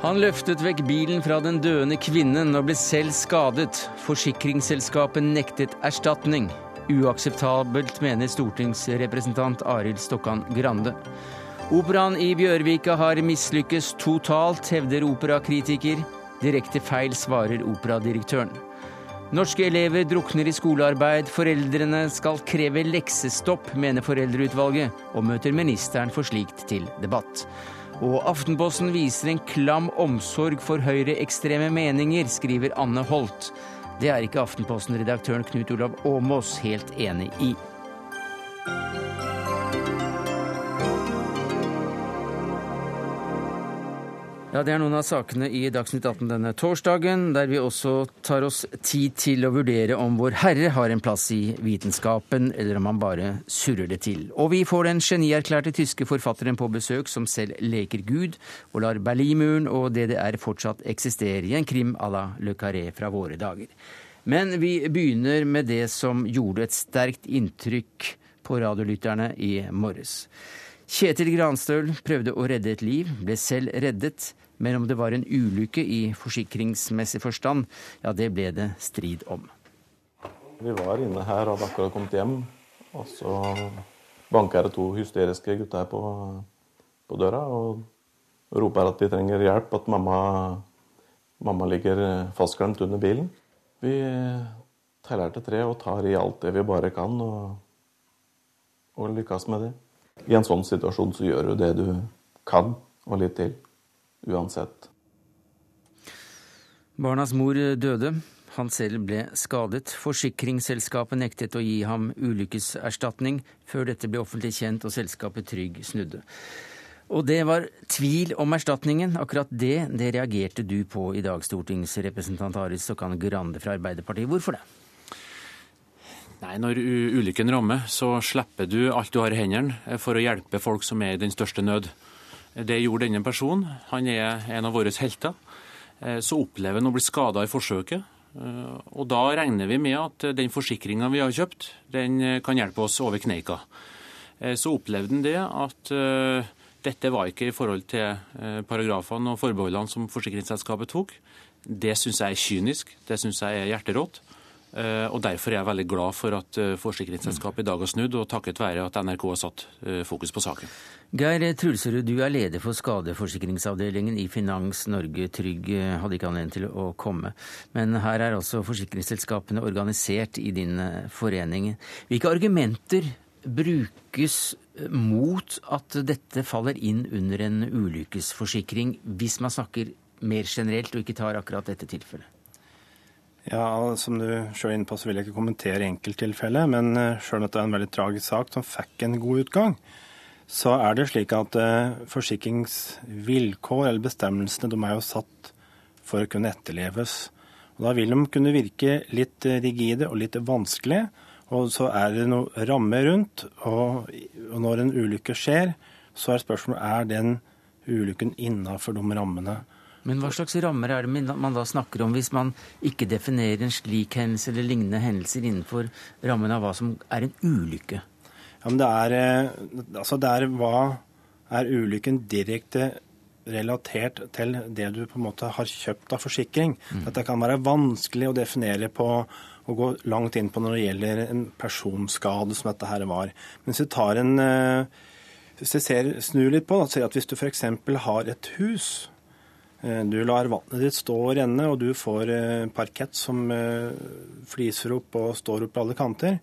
Han løftet vekk bilen fra den døende kvinnen og ble selv skadet. Forsikringsselskapet nektet erstatning. Uakseptabelt, mener stortingsrepresentant Arild Stokkan Grande. Operaen i Bjørvika har mislykkes totalt, hevder operakritiker. Direkte feil, svarer operadirektøren. Norske elever drukner i skolearbeid. Foreldrene skal kreve leksestopp, mener Foreldreutvalget, og møter ministeren for slikt til debatt. Og Aftenposten viser en klam omsorg for høyreekstreme meninger, skriver Anne Holt. Det er ikke Aftenposten-redaktøren Knut Olav Åmås helt enig i. Ja, Det er noen av sakene i Dagsnytt 18 denne torsdagen, der vi også tar oss tid til å vurdere om Vår Herre har en plass i vitenskapen, eller om han bare surrer det til. Og vi får den genierklærte tyske forfatteren på besøk, som selv leker Gud, og lar Berlinmuren og DDR fortsatt eksistere i en krim à la Le Carré fra våre dager. Men vi begynner med det som gjorde et sterkt inntrykk på radiolytterne i morges. Kjetil Granstøl prøvde å redde et liv, ble selv reddet, men om det var en ulykke i forsikringsmessig forstand, ja, det ble det strid om. Vi var inne her og hadde akkurat kommet hjem, og så banker det to hysteriske gutter på, på døra og roper at de trenger hjelp, at mamma, mamma ligger fastklemt under bilen. Vi teller til tre og tar i alt det vi bare kan, og, og lykkes med det. I en sånn situasjon så gjør du det du kan, og litt til. Uansett. Barnas mor døde. Han selv ble skadet. Forsikringsselskapet nektet å gi ham ulykkeserstatning før dette ble offentlig kjent og selskapet Trygg snudde. Og det var tvil om erstatningen. Akkurat det, det reagerte du på i dag, stortingsrepresentant Aris Sokan Grande fra Arbeiderpartiet. Hvorfor det? Nei, Når ulykken rammer, så slipper du alt du har i hendene eh, for å hjelpe folk som er i den største nød. Det gjorde denne personen. Han er en av våre helter. Eh, så opplever han å bli skada i forsøket. Eh, og da regner vi med at den forsikringa vi har kjøpt, den kan hjelpe oss over kneika. Så opplevde han det at dette var ikke i forhold til paragrafene og forbeholdene som forsikringsselskapet tok. Det syns jeg er kynisk, det syns jeg er hjerterått. Eh, og Derfor er jeg veldig glad for at eh, forsikringsselskapet i dag har snudd, og takket være at NRK har satt eh, fokus på saken. Geir Trulserud, du er leder for skadeforsikringsavdelingen i Finans Norge. Trygg hadde ikke anledning til å komme. Men her er altså forsikringsselskapene organisert i din forening. Hvilke argumenter brukes mot at dette faller inn under en ulykkesforsikring, hvis man snakker mer generelt og ikke tar akkurat dette tilfellet? Ja, Som du sjøl er inne på, så vil jeg ikke kommentere enkelttilfellet. Men eh, sjøl om dette er en veldig tragisk sak som fikk en god utgang, så er det slik at uh, forsikringsvilkår eller bestemmelsene de er jo satt for å kunne etterleves. Og Da vil de kunne virke litt eh, rigide og litt vanskelig. Og så er det noe ramme rundt. Og når en ulykke skjer, så er spørsmålet er den ulykken innafor de rammene. Men hva slags rammer er det man da snakker om, hvis man ikke definerer en slik hendelse eller lignende hendelser innenfor rammen av hva som er en ulykke? Ja, men det er, eh, altså det er hva er ulykken direkte relatert til det du på en måte har kjøpt av forsikring. Mm. Dette kan være vanskelig å definere på å gå langt inn på når det gjelder en personskade som dette her var. Men hvis du tar en eh, hvis vi ser, snur litt på det, at hvis du f.eks. har et hus du lar vannet ditt stå og renne, og du får eh, parkett som eh, fliser opp og står opp på alle kanter.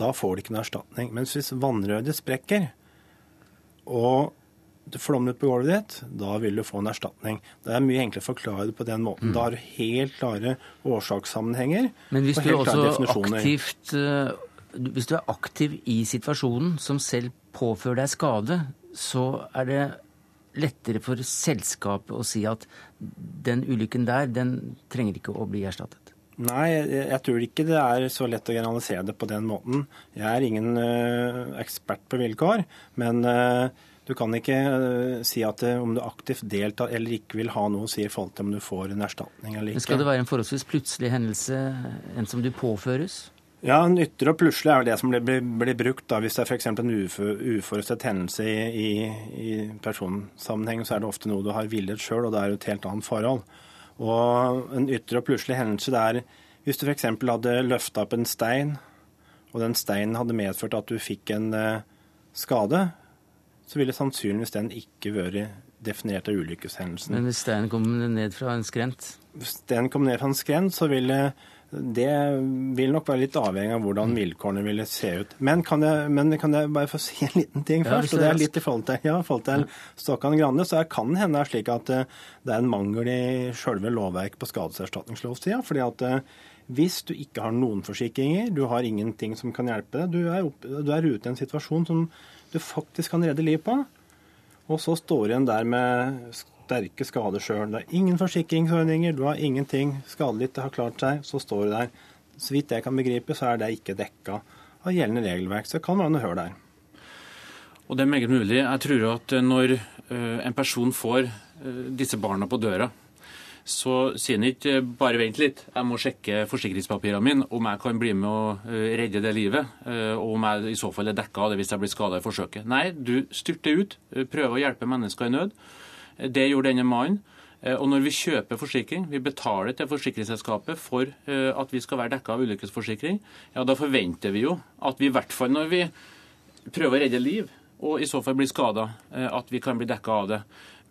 Da får du ikke noe erstatning. Mens hvis vannrøret sprekker, og det flommer ut på gulvet ditt, da vil du få en erstatning. Det er mye enklere å forklare det på den måten. Mm. Da har du helt klare årsakssammenhenger. Men hvis du, aktivt, hvis du er aktiv i situasjonen som selv påfører deg skade, så er det lettere for selskapet å si at den ulykken der, den trenger ikke å bli erstattet? Nei, jeg, jeg tror ikke det er så lett å generalisere det på den måten. Jeg er ingen uh, ekspert på vilkår, men uh, du kan ikke uh, si at om du aktivt deltar eller ikke vil ha noe å si i forhold til om du får en erstatning eller ikke. Men skal det være en forholdsvis plutselig hendelse, en som du påføres? Ja, nytter og plutselig er jo det som blir, blir, blir brukt da, hvis det er f.eks. en uforutsett hendelse i, i, i, personsammenheng, så er det ofte noe du har villet sjøl, og det er jo et helt annet forhold. Og en ytre og plutselig hendelse det er hvis du f.eks. hadde løfta opp en stein, og den steinen hadde medført at du fikk en uh, skade, så ville sannsynligvis den ikke vært definert av ulykkeshendelsen. Men hvis steinen kom ned fra en skrent? Hvis steinen kom ned fra en skrent, så ville det vil nok være litt avhengig av hvordan vilkårene ville se ut. Men kan jeg, men kan jeg bare få si en liten ting først? Ja, og det er litt i forhold til, ja, forhold til Stokkan Grande. Så kan det hende slik at eh, det er en mangel i selve lovverket på skadeserstatningslovsida. fordi at eh, hvis du ikke har noen forsikringer, du har ingenting som kan hjelpe deg, du er, opp, du er ute i en situasjon som du faktisk kan redde liv på, og så står du igjen der med sterke skader sjøl. Det er ingen forsikringsordninger, du har ingenting. Skadelidte har klart seg, så står du der. Så vidt jeg kan begripe, så er det ikke dekka av gjeldende regelverk. Så det kan være noe hull der. Og det er meget mulig. Jeg tror at når eh, en person får eh, disse barna på døra, så sier han ikke bare vent litt, jeg må sjekke forsikringspapirene mine, om jeg kan bli med å eh, redde det livet, og om jeg i så fall er dekka av det hvis jeg blir skada i forsøket. Nei, du styrter ut, prøver å hjelpe mennesker i nød. Det gjorde denne mannen. Eh, og når vi kjøper forsikring, vi betaler til forsikringsselskapet for eh, at vi skal være dekka av ulykkesforsikring, ja, da forventer vi jo at vi i hvert fall når vi prøver å redde liv, og i så fall blir skada, eh, at vi kan bli dekka av det.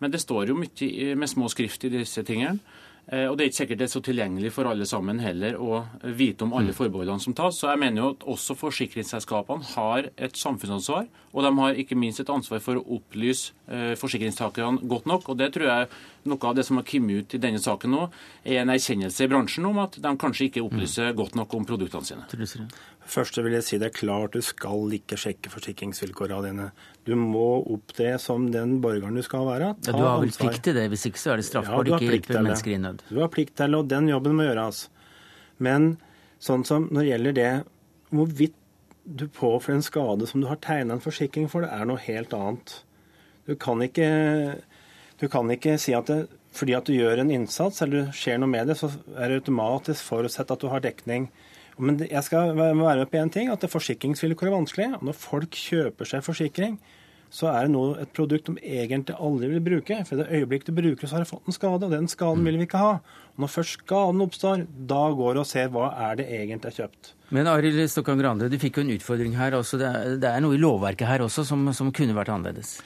Men det står jo mye med små skrift i disse tingene. Eh, og det er ikke sikkert det er så tilgjengelig for alle sammen heller å vite om alle mm. forbeholdene som tas. Så jeg mener jo at også forsikringsselskapene har et samfunnsansvar, og de har ikke minst et ansvar for å opplyse eh, forsikringstakerne godt nok. og det tror jeg noe av det som har kommet ut i denne saken nå, er en erkjennelse i bransjen om at de kanskje ikke opplyser mm. godt nok om produktene sine. Først vil jeg si det er klart du skal ikke sjekke forsikringsvilkårene dine. Du må opptre som den borgeren du skal være. Ta ja, du har vel plikt til det, hvis ikke så er det straffbart ja, ikke hjelpe mennesker i nød. Du har plikt til det, og den jobben må gjøres. Men sånn som når det gjelder det hvorvidt du påfører en skade som du har tegna en forsikring for, det er noe helt annet. Du kan ikke du kan ikke si at det, fordi at du gjør en innsats eller det skjer noe med det, så er det automatisk forutsett at du har dekning. Men jeg skal være med på én ting, at forsikringsvilkår er vanskelig. og Når folk kjøper seg forsikring, så er det nå et produkt de egentlig aldri vil bruke. For i det øyeblikket du bruker, så har du fått en skade, og den skaden vil vi ikke ha. Og når først skaden oppstår, da går det og ser hva er det egentlig er kjøpt. Men Arild Stokkan Grande, du fikk jo en utfordring her. Også. Det er noe i lovverket her også som, som kunne vært annerledes?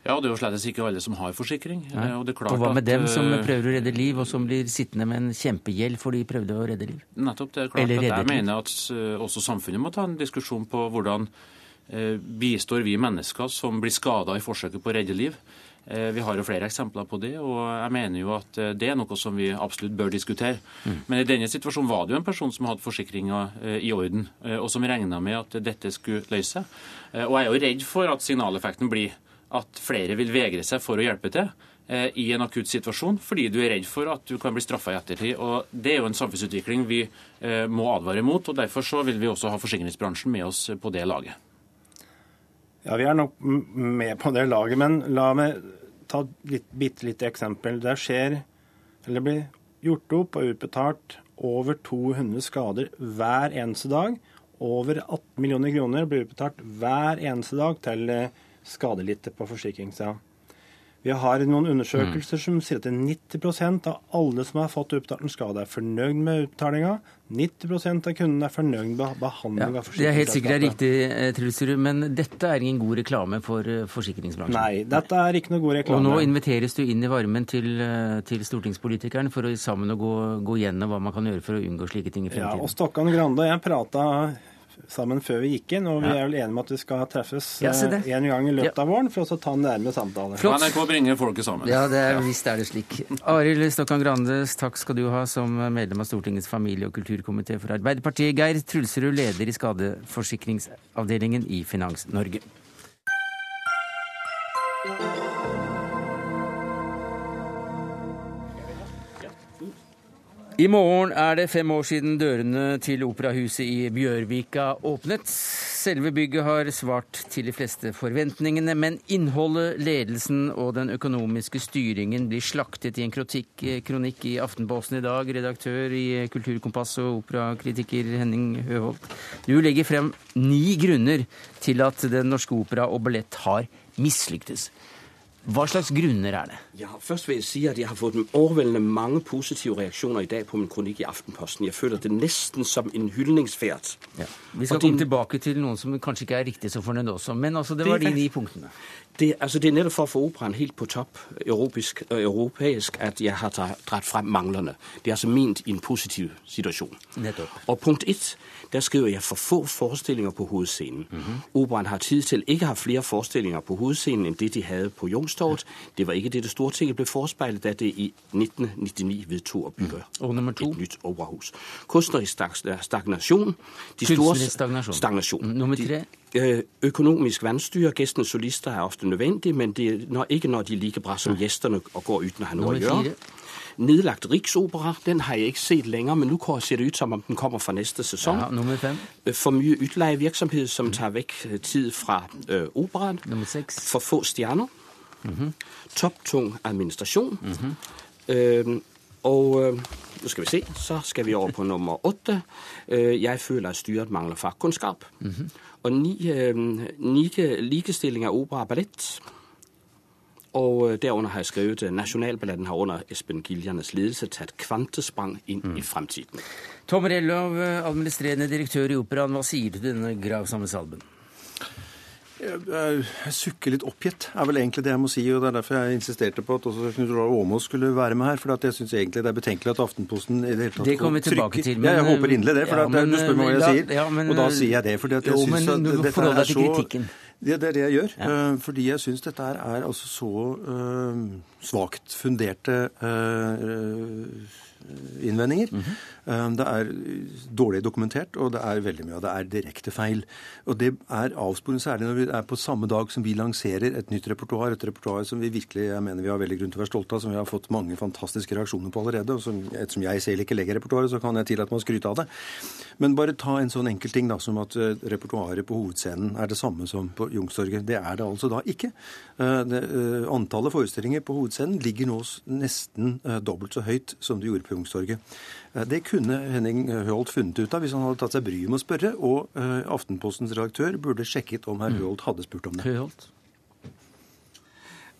Ja, og det er jo slett ikke alle som har forsikring. Og, og, hva med at, dem som eh, prøver å redde liv, og som blir sittende med en kjempegjeld for de prøvde å redde liv? Nettopp. Det er klart at jeg mener at eh, også samfunnet må ta en diskusjon på hvordan eh, bistår vi mennesker som blir skada i forsøket på å redde liv. Vi har jo flere eksempler på det, og jeg mener jo at det er noe som vi absolutt bør diskutere. Mm. Men i denne situasjonen var det jo en person som hadde forsikringa i orden, og som regna med at dette skulle løse seg. Og jeg er jo redd for at signaleffekten blir at flere vil vegre seg for å hjelpe til eh, i en akutt situasjon, fordi du er redd for at du kan bli straffa i ettertid. Og Det er jo en samfunnsutvikling vi eh, må advare mot. og Derfor så vil vi også ha forsikringsbransjen med oss på det laget. Ja, Vi er nok med på det laget, men la meg ta et bitte lite eksempel. Det skjer, eller blir gjort opp og utbetalt over 200 skader hver eneste dag. Over 18 millioner kroner blir utbetalt hver eneste dag til eh, skadelidte på forsikringssida. Vi har noen undersøkelser mm. som sier at 90% av alle som har fått utbetalt en skade, er fornøyd med utbetalinga. 90% av kundene er fornøyd med behandling ja, av forsikringsselskapet. Det er helt sikkert riktig, Trulsrud, men dette er ingen god reklame for eh, forsikringsbransjen? Nei, dette er ikke noe god reklame. Og nå inviteres du inn i varmen til, eh, til stortingspolitikerne for å sammen å gå, gå gjennom hva man kan gjøre for å unngå slike ting i fremtiden. Ja, og Stokkan Grande og jeg prata sammen før vi gikk inn, og vi er vel enige om at vi skal treffes ja, eh, en gang i løpet ja. av våren for å ta en nærmere samtale. Flott. NRK bringer folket sammen. Ja, det er, visst er det slik. Arild Stokkan Grandes, takk skal du ha som medlem av Stortingets familie- og kulturkomité for Arbeiderpartiet. Geir Trulserud, leder i skadeforsikringsavdelingen i Finans Norge. I morgen er det fem år siden dørene til operahuset i Bjørvika åpnet. selve bygget har svart til de fleste forventningene, men innholdet, ledelsen og den økonomiske styringen blir slaktet i en krotikk, kronikk i Aftenposten i dag. Redaktør i Kulturkompass og operakritiker Henning Høholt. Du legger frem ni grunner til at Den Norske Opera og Ballett har mislyktes. Hva slags grunner er det? Ja, først vil jeg si at jeg har fått overveldende mange positive reaksjoner i dag på min kronikk i Aftenposten. Jeg føler det nesten som en hyldningsferd. Ja. Vi skal komme tilbake til noen som kanskje ikke er riktig så fornøyd også, men altså, det var de ni punktene. Det, altså, det er nettopp for å få operaen helt på topp europæisk, øh, europeisk at jeg har dratt frem manglene. Det er altså ment i en positiv situasjon. Nettopp. Og punkt ett, der skriver jeg for få forestillinger på hovedscenen. Mm -hmm. Operaen har tid til ikke ha flere forestillinger på hovedscenen enn det de hadde på Youngstorget. Det var ikke det det Stortinget ble forespeilet da det i 1999 vedtok å bygge mm. et nytt operahus. Kunstnerisk stagnasjon. De store stagnasjon. stagnasjon. Mm, nummer tre? De, økonomisk vanstyre. Gæstenes solister er ofte nødvendig, men det, når, ikke når de er like bra som gjestene og går uten å ha noe å gjøre. Nedlagt Riksopera, den har jeg ikke sett lenger, men nå ser det ut som om den kommer fra neste sesong. Ja, nummer fem. For mye utleievirksomhet som tar vekk tid fra ø, operaen. Nummer seks. For få stjerner. Mm -hmm. Topptung administrasjon. Mm -hmm. ø, og nå skal vi se, så skal vi over på nummer åtte. Jeg føler at styret mangler fagkunnskap. Mm -hmm. Og ni, ni likestilling av opera og ballett. Og derunder har jeg skrevet at Nasjonalballetten har under Espen Giljernes ledelse tatt kvantesprang inn mm. i fremtiden. Tom Rellov, administrerende direktør i Operaen, hva sier du til denne gravsamme salben? Jeg, sukker litt oppgitt, er vel egentlig det jeg må si. og Det er derfor jeg insisterte på at også Knut Olav Åmås skulle være med her. For jeg syns egentlig det er betenkelig at Aftenposten i det hele tatt Det kommer vi tilbake til. Men, ja, jeg håper inderlig det. for ja, men, du spør meg hva jeg sier. Ja, men, og da sier jeg det. fordi at jeg syns at dette er så kritikken. Ja, det er det jeg gjør. Ja. fordi jeg syns dette er altså så uh, svakt funderte uh, innvendinger. Mm -hmm. Det er dårlig dokumentert, og det er veldig mye av det er direkte feil. Og det er avsporende særlig når vi er på samme dag som vi lanserer et nytt repertoar. Et repertoar som vi virkelig jeg mener vi har veldig grunn til å være stolte av, som vi har fått mange fantastiske reaksjoner på allerede. og som, Ettersom jeg selv ikke legger repertoaret, så kan jeg tillate meg å skryte av det. Men bare ta en sånn enkel ting da, som at repertoaret på hovedscenen er det samme som på Youngstorget. Det er det altså da ikke. Det, antallet forestillinger på hovedscenen ligger nå nesten dobbelt så høyt som det gjorde på Youngstorget. Det kunne Henning Høholt funnet ut av hvis han hadde tatt seg bryet med å spørre, og Aftenpostens redaktør burde sjekket om herr Høholt hadde spurt om det. Høholt?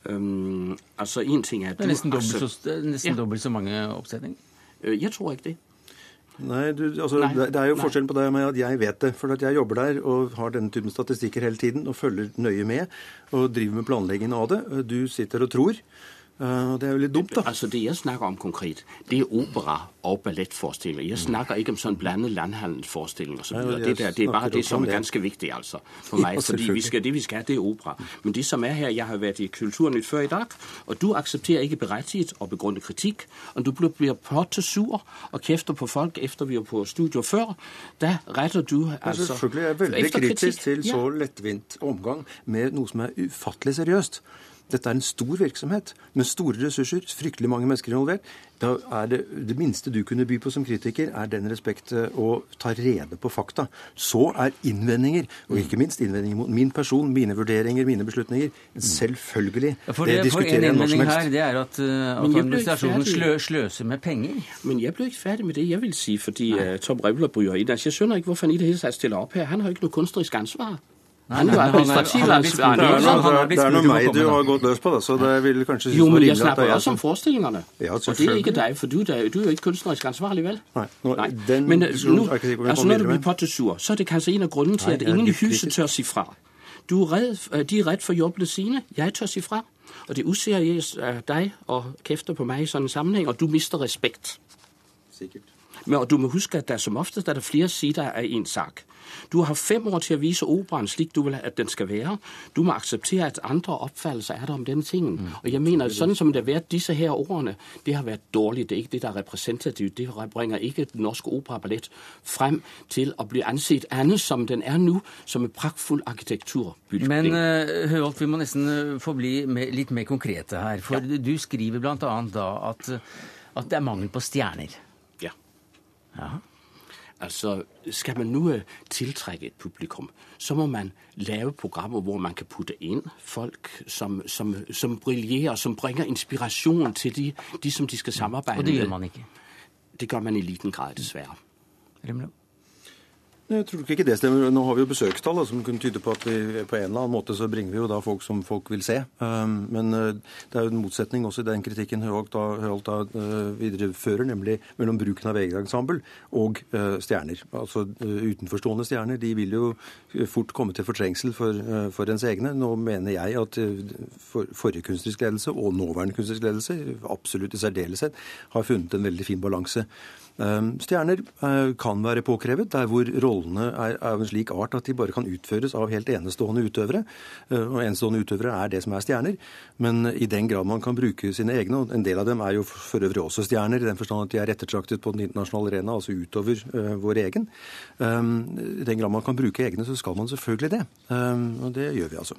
Um, altså, en ting er... Det er nesten dobbelt så, nesten ja. dobbelt så mange oppsetninger. Jeg tror ikke det. Nei, du, altså, Nei. Det er jo Nei. forskjellen på deg og meg at jeg vet det. For at jeg jobber der og har denne typen statistikker hele tiden og følger nøye med og driver med planleggingen av det. Du sitter og tror. Og det er jo litt dumt, da. Altså, Det jeg snakker om konkret, det er opera og ballettforestillinger. Jeg snakker ikke om sånn blandet landhandelsforestillinger osv. Så det, der, det er bare det som er ganske viktig altså, for meg. Fordi vi skal, Det vi skal ha, det er opera. Men det som er her Jeg har vært i Kulturnytt før i dag, og du aksepterer ikke berettiget og begrunnet kritikk. Og du blir potte sur og kjefter på folk etter vi er på studio før. Da retter du altså Selvfølgelig er jeg veldig kritisk til så lettvint omgang med noe som er ufattelig seriøst. Dette er en stor virksomhet med store ressurser, fryktelig mange mennesker involvert. Da er det, det minste du kunne by på som kritiker, er den respekt å ta rede på fakta. Så er innvendinger, og ikke minst innvendinger mot min person, mine vurderinger, mine beslutninger, selvfølgelig. Ja, for det, det diskuterer jeg når som helst. Her, det er at, uh, at administrasjonen slø, sløser med penger. Men jeg blir ikke ferdig med det jeg vil si, fordi uh, Tom Revler bryr inn. Altså, jeg skjønner ikke hvorfor han i det hele tatt stiller opp her. Han har ikke noe kunstnerisk ansvar. Det er noe meg du har gått løs på, da, så det vil kanskje Jo, men jeg snakker også om forestillingene. Ja, og det er ikke deg, for du, du er jo ikke kunstnerisk ansvarlig, vel? Nei. Nå, Nei. Den men eh, nå, altså, når du blir pottesur, så er det kanskje en av grunnene til at ingen i huset tør si fra. Du er redd, eh, de er redd for jobbene sine. Jeg tør si fra. Og det er useriøst av deg å kjefte på meg i sånne sammenheng, og du mister respekt. Sikkert. Men du må huske at det er som oftest er det flere sider av en sak. Du har fem år til å vise operaen slik du vil at den skal være. Du må akseptere at andre oppfattelser er der om denne tingen. Mm. Og jeg mener, sånn som det har vært disse her årene, det har vært dårlig. Det er ikke det der er representativt. Det bringer ikke Den norske operaballett frem til å bli ansett annet som den er nå, som en praktfull arkitekturbygning. Men uh, Høholt, vi må nesten få bli med, litt mer konkrete her. For ja. du skriver bl.a. da at, at det er mangel på stjerner. Ja. ja. Altså, Skal man nå øh, tiltrekke et publikum, så må man lave programmer hvor man kan putte inn folk som, som, som briljerer, som bringer inspirasjon til de, de, som de skal samarbeide med. Og det gjør man ikke. Det gjør man i liten grad, dessverre. Remlo. Jeg tror ikke det stemmer. Nå har vi jo besøkstall som kunne tyde på at vi på en eller annen måte så bringer vi jo da folk som folk vil se. Um, men uh, det er jo en motsetning også i den kritikken Høholt da, da uh, viderefører, nemlig mellom bruken av eget ensemble og uh, stjerner. Altså utenforstående stjerner de vil jo fort komme til fortrengsel for, for ens egne. Nå mener jeg at for, forrige kunstnerisk ledelse og nåværende kunstnerisk ledelse absolutt i særdeleshet har funnet en veldig fin balanse. Ehm, stjerner eh, kan være påkrevet der hvor rollene er av en slik art at de bare kan utføres av helt enestående utøvere. Eh, og enestående utøvere er det som er stjerner. Men i den grad man kan bruke sine egne, og en del av dem er jo for øvrig også stjerner, i den forstand at de er ettertraktet på den internasjonale arena, altså utover uh, vår egen. Um, I den grad man kan bruke egne, så skal man selvfølgelig det. Um, og det gjør vi altså.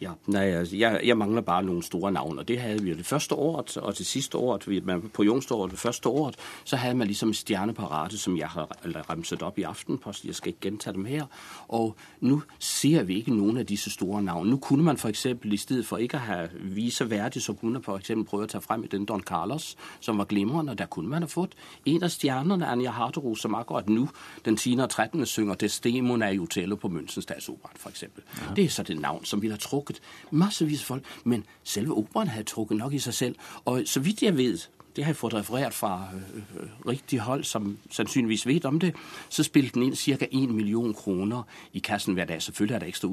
Ja, nej, altså, jeg, jeg mangler bare noen store navn. og det hadde vi jo det første året, og det sidste året, på Jungstorvet det første året, så hadde man ligesom stjerneparate, som jeg har remset opp i Aftenposten. jeg skal ikke gentage dem her, og nå ser vi ikke noen av disse store navn. Nå kunne man eksempel, i stedet for ikke at ha vise verdig, så kunne man eksempel prøve å ta frem den Don Carlos, som var glimrende, der kunne man ha fått en av stjernerne, Anja Harteru, som akkurat nu, den 10. og 13. synger Desdemona i Utello på Münchens Statsopera, eksempel. Ja. Det er så det navn, som vi har trukket trukket massevis av folk, men selve operaen hadde trukket nok i seg selv. Og så vidt jeg vet, det har jeg fått referert fra øh, øh, rigtig hold, som sannsynligvis vet om det, så spilte den inn cirka 1 million kroner i kassen hver dag. Selvfølgelig er det ekstra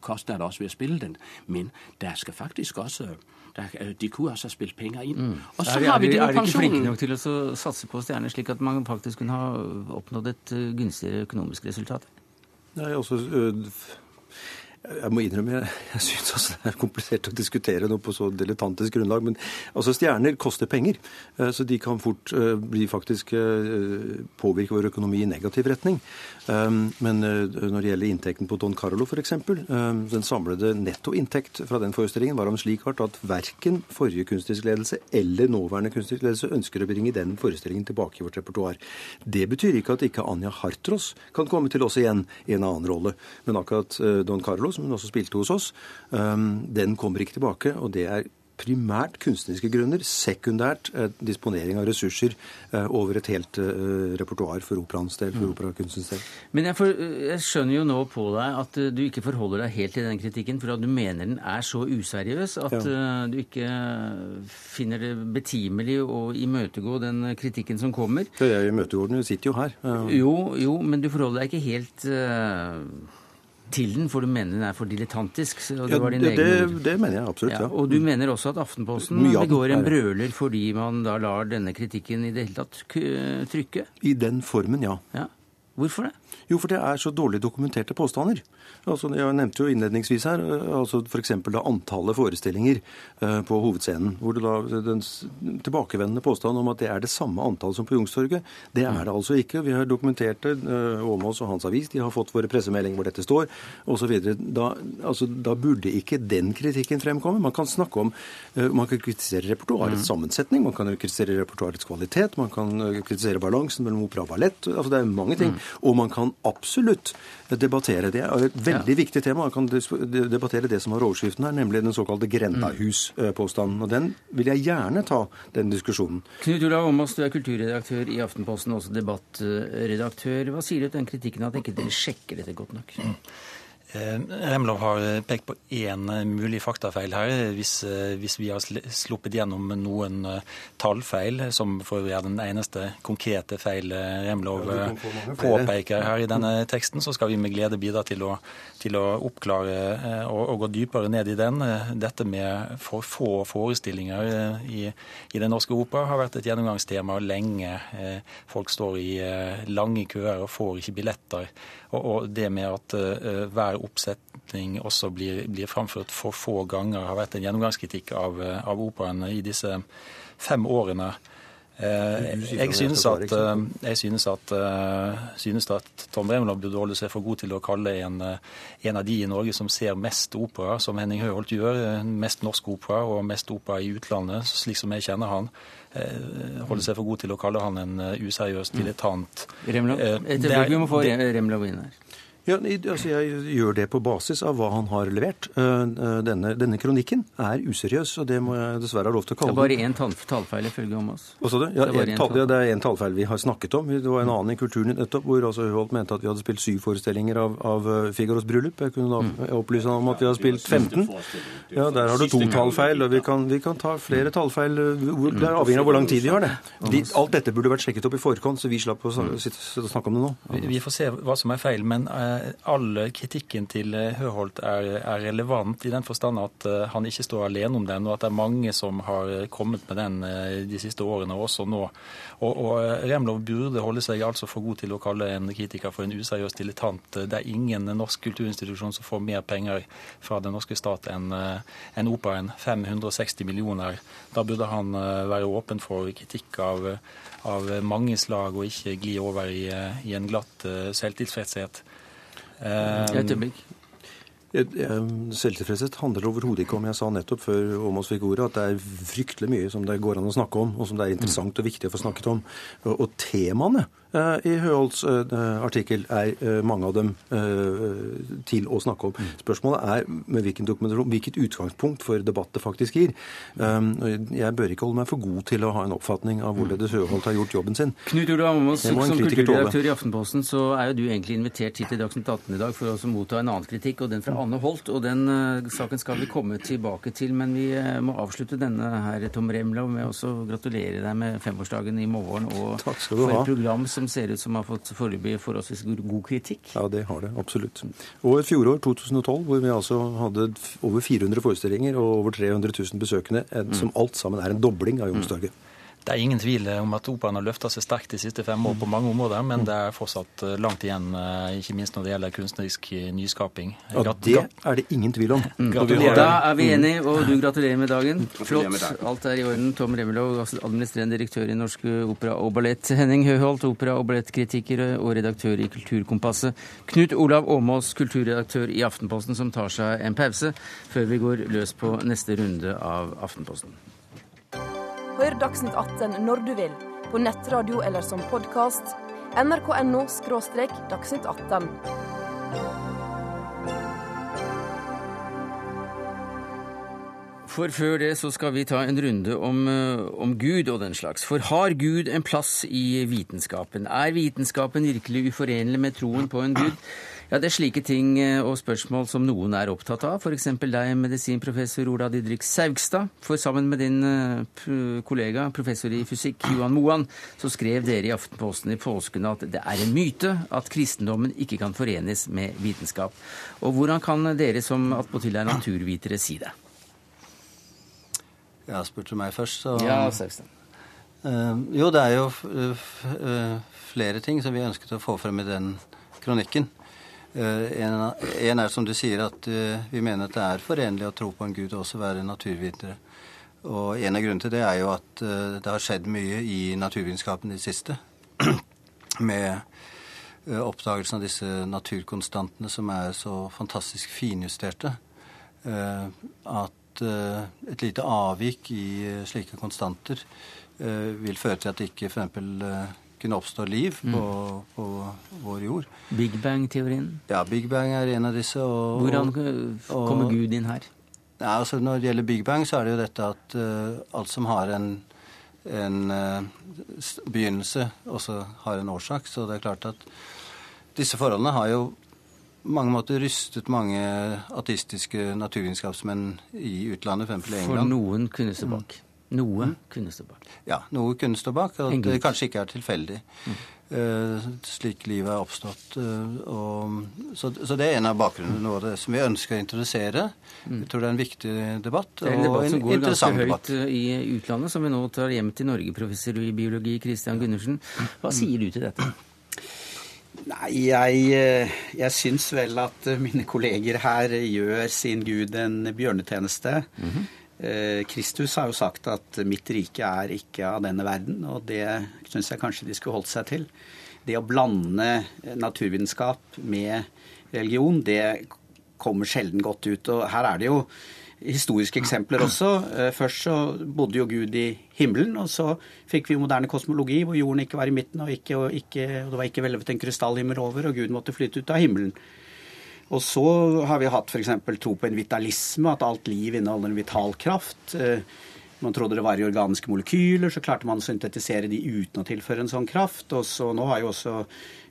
kostnader også ved å spille den, men der skal faktisk også der, øh, de kunne også ha spilt penger inn. Mm. Og så er, har vi det Er de ikke flinke nok til å satse på stjerner, slik at man faktisk kunne ha oppnådd et gunstigere økonomisk resultat? Nei, også... Jeg må innrømme jeg, jeg syns altså det er komplisert å diskutere noe på så dilettantisk grunnlag. Men altså stjerner koster penger, eh, så de kan fort eh, bli faktisk eh, påvirke vår økonomi i negativ retning. Men når det gjelder inntekten på Don Carlo f.eks., den samlede nettoinntekt fra den forestillingen var av en slik art at verken forrige kunstnerisk ledelse eller nåværende kunstnerisk ledelse ønsker å bringe den forestillingen tilbake i vårt repertoar. Det betyr ikke at ikke Anja Hartros kan komme til oss igjen i en annen rolle. Men akkurat Don Carlo som hun også spilte hos oss, um, den kommer ikke tilbake. Og det er primært kunstneriske grunner, sekundært eh, disponering av ressurser eh, over et helt eh, repertoar for operaens del, for mm. operakunstens del. Men jeg, for, jeg, skjønner jo nå på deg at du ikke forholder deg helt til den kritikken, for at du mener den er så useriøs at ja. du ikke finner det betimelig å imøtegå den kritikken som kommer. Jeg imøtegår den, du sitter jo her. Jo, jo, men du forholder deg ikke helt uh til den, for du mener den er for dilettantisk? Det, ja, det, det, det, mener jeg absolutt, ja. ja. Og du mener også at Aftenposten begår en brøler fordi man da lar denne kritikken i det hele tatt trykke? I den formen, ja. ja. Hvorfor det? Jo, for det er så dårlig dokumenterte påstander. Altså, jeg nevnte jo innledningsvis her eh, altså f.eks. antallet forestillinger eh, på hovedscenen. Hvor da, den tilbakevendende påstand om at det er det samme antall som på Youngstorget. Det er det altså ikke. Vi har dokumentert det. Eh, Åmås og Hans Avis de har fått våre pressemeldinger hvor dette står, osv. Da, altså, da burde ikke den kritikken fremkomme. Man kan snakke om Man kan kritisere repertoarets mm. sammensetning, man kan kritisere repertoarets kvalitet, man kan kritisere balansen mellom opera og ballett. Altså, det er mange ting. Mm. Og man kan absolutt debattere. Det er et veldig ja. viktig tema. Man kan debattere det som har overskriften her, nemlig den såkalte Grendahus-påstanden. Og den vil jeg gjerne ta, den diskusjonen. Knut Olav Åmås, du er kulturredaktør i Aftenposten, også debattredaktør. Hva sier du til den kritikken at ikke dere sjekker dette godt nok? Eh, Remlov har pekt på én eh, mulig faktafeil her. Hvis, eh, hvis, vi har sluppet gjennom noen tallfeil, som for å er den eneste konkrete feil Remlov påpeker her i denne teksten, så skal vi med glede bidra til å, til å oppklare og, og, gå dypere ned i den. Dette med for få forestillinger i, i Den norske opera har vært et gjennomgangstema lenge. Folk står i lange køer og får ikke billetter. Og, og det med at hver oppsetning også blir, blir framført for få ganger, har vært en gjennomgangskritikk av, av operaen i disse fem årene. Jeg synes at, jeg synes at, synes at Tom Remlov burde holde seg for god til å kalle en, en av de i Norge som ser mest opera, som Henning Høholt gjør, mest norsk opera og mest opera i utlandet, slik som jeg kjenner han, holde seg for god til å kalle han en useriøs dilettant. Remlov? Vi må få Remlov inn her. Ja, altså Jeg gjør det på basis av hva han har levert. Denne, denne kronikken er useriøs, og det må jeg dessverre ha lov til å kalle det. Det er bare én tallfeil ifølge om oss. Hva sa du? Ja, det, er tall, ja, det er én tallfeil vi har snakket om. Det var en annen i Kulturen nettopp, hvor altså Høholt mente at vi hadde spilt syv forestillinger av, av Figaros bryllup. Jeg kunne da mm. opplyse ham om at vi har spilt 15. Ja, Der har du to tallfeil, og vi kan, vi kan ta flere tallfeil. Det er avhengig av hvor lang tid vi har det. De, alt dette burde vært sjekket opp i forkant, så vi slapp å snakke om det nå. Vi, får se hva som er feil. men all kritikken til Høholt er, er, relevant i den forstand at han ikke står alene om den, og at det er mange som har kommet med den de siste årene, også nå. Og, og Remlov burde holde seg altså for god til å kalle en kritiker for en useriøs dilettant. Det er ingen norsk kulturinstitusjon som får mer penger fra den norske stat enn en operaen. 560 millioner. Da burde han være åpen for kritikk av, av mange slag, og ikke gli over i, i en glatt selvtilfredshet. Et øyeblikk. Selvtilfredshet handler overhodet ikke om jeg sa nettopp før Åmås fikk ordet, at det er fryktelig mye som det går an å snakke om, og som det er interessant og viktig å få snakket om. Og temaene i Høholts artikkel er mange av dem til å snakke om. Spørsmålet er med hvilken dokumentasjon, hvilket utgangspunkt for debatt det faktisk gir. Jeg bør ikke holde meg for god til å ha en oppfatning av hvorledes Høholt har gjort jobben sin. Knut Olav Åmås, som kulturredaktør i Aftenposten, så er jo du egentlig invitert hit til Dagsnytt 18 i dag for å motta en annen kritikk, og den fra Anne Holt. Og den saken skal vi komme tilbake til, men vi må avslutte denne her, Tom Remlov, med å gratulere deg med femårsdagen i morgen og for et program som ser ut som har fått foreløpig forholdsvis god kritikk. Ja, det har det. Absolutt. Og et fjorår, 2012, hvor vi altså hadde over 400 forestillinger og over 300 000 besøkende, som alt sammen er en dobling av Youngstorget. Det er ingen tvil om at operaen har løfta seg sterkt de siste fem år på mange områder, men det er fortsatt langt igjen, ikke minst når det gjelder kunstnerisk nyskaping. Ja, Det er det ingen tvil om. Gratulerer. Da er vi enige, og du gratulerer med dagen. Flott. Alt er i orden. Tom Remmelov, administrerende direktør i Norsk Opera og Ballett. Henning Høholt, opera- og ballettkritiker og redaktør i Kulturkompasset. Knut Olav Åmås, kulturredaktør i Aftenposten, som tar seg en pause før vi går løs på neste runde av Aftenposten. Hør Dagsnytt 18 når du vil, på nettradio eller som podkast. nrk.no – dagsnytt 18. For før det så skal vi ta en runde om, om, Gud og den slags. For har Gud en plass i vitenskapen? Er vitenskapen virkelig uforenlig med troen på en Gud? Ja, Det er slike ting og spørsmål som noen er opptatt av. F.eks. deg, medisinprofessor Ola Didrik Saugstad. For sammen med din kollega, professor i fysikk Johan Moan, så skrev dere i Aftenposten i påsken at det er en myte at kristendommen ikke kan forenes med vitenskap. Og hvordan kan dere som attpåtil er naturvitere si det? Ja, spurte du meg først, så Ja, Saugstad. Uh, jo, det er jo uh, flere ting som vi ønsket å få frem i den kronikken. Uh, en, er som du sier at vi mener at det er forenlig å tro på en gud og også være naturvitere. Og en av grunnene til det er jo at det har skjedd mye i naturvitenskapen i det siste. Med oppdagelsen av disse naturkonstantene som er så fantastisk finjusterte. At et lite avvik i slike konstanter vil føre til at ikke f.eks. kunne oppstå liv på, mm. på, vår jord. Big Bang-teorien? Ja, Big Bang er en av disse. Og, Hvordan kommer og, Gud inn her? Ja, altså Når det gjelder Big Bang, så er det jo dette at uh, alt som har en, en uh, begynnelse, også har en årsak. Så det er klart at disse forholdene har jo mange måter rystet mange ateistiske naturvitenskapsmenn i utlandet, f.eks. i England. For noen kunne se bak. Noe mm. kunne stå bak. Ja, noe kunne stå bak. Og det kanskje ikke er tilfeldig. Mm. Uh, slik livet er oppstått. Uh, og, så, så, det er en av bakgrunnene, noe av det som vi ønsker å introdusere. Mm. Jeg tror det er en viktig debatt. Det er en debatt som går ganske høyt i utlandet, som vi nå tar hjem til Norge, professor i biologi Christian Gundersen. Hva sier du til dette? Nei, jeg, jeg syns vel at mine kolleger her gjør sin gud en bjørnetjeneste. Mm -hmm. Eh, Kristus har jo sagt at 'mitt rike er ikke av denne verden', og det syns jeg kanskje de skulle holdt seg til. Det å blande naturvitenskap med religion, det kommer sjelden godt ut. Og her er det jo historiske eksempler også. Eh, først så bodde jo Gud i himmelen, og så fikk vi moderne kosmologi hvor jorden ikke var i midten, og, ikke, og, ikke, og det var ikke hvelvet en krystallhimmel over, og Gud måtte flytte ut av himmelen. Og så har vi hatt f.eks. tro på en vitalisme, at alt liv inneholder en vital kraft. Eh, man trodde det var i organiske molekyler, så klarte man å syntetisere de uten å tilføre en sånn kraft. Og så nå har jo også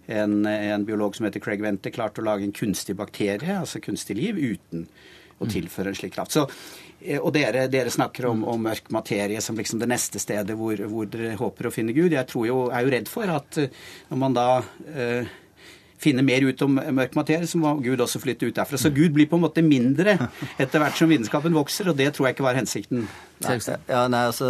en, en biolog som heter Craig Venter, klart å lage en kunstig bakterie, altså kunstig liv, uten å tilføre en slik kraft. Så, eh, og dere, dere snakker om, om, mørk materie som liksom det neste stedet hvor, hvor, dere håper å finne Gud. Jeg jo, er jo redd for at eh, når man da eh, finne mer ut om mørk materie, så må Gud også flytte ut derfra. Så Gud blir på en måte mindre etter hvert som vitenskapen vokser, og det tror jeg ikke var hensikten. Nei. Ja, nei, altså,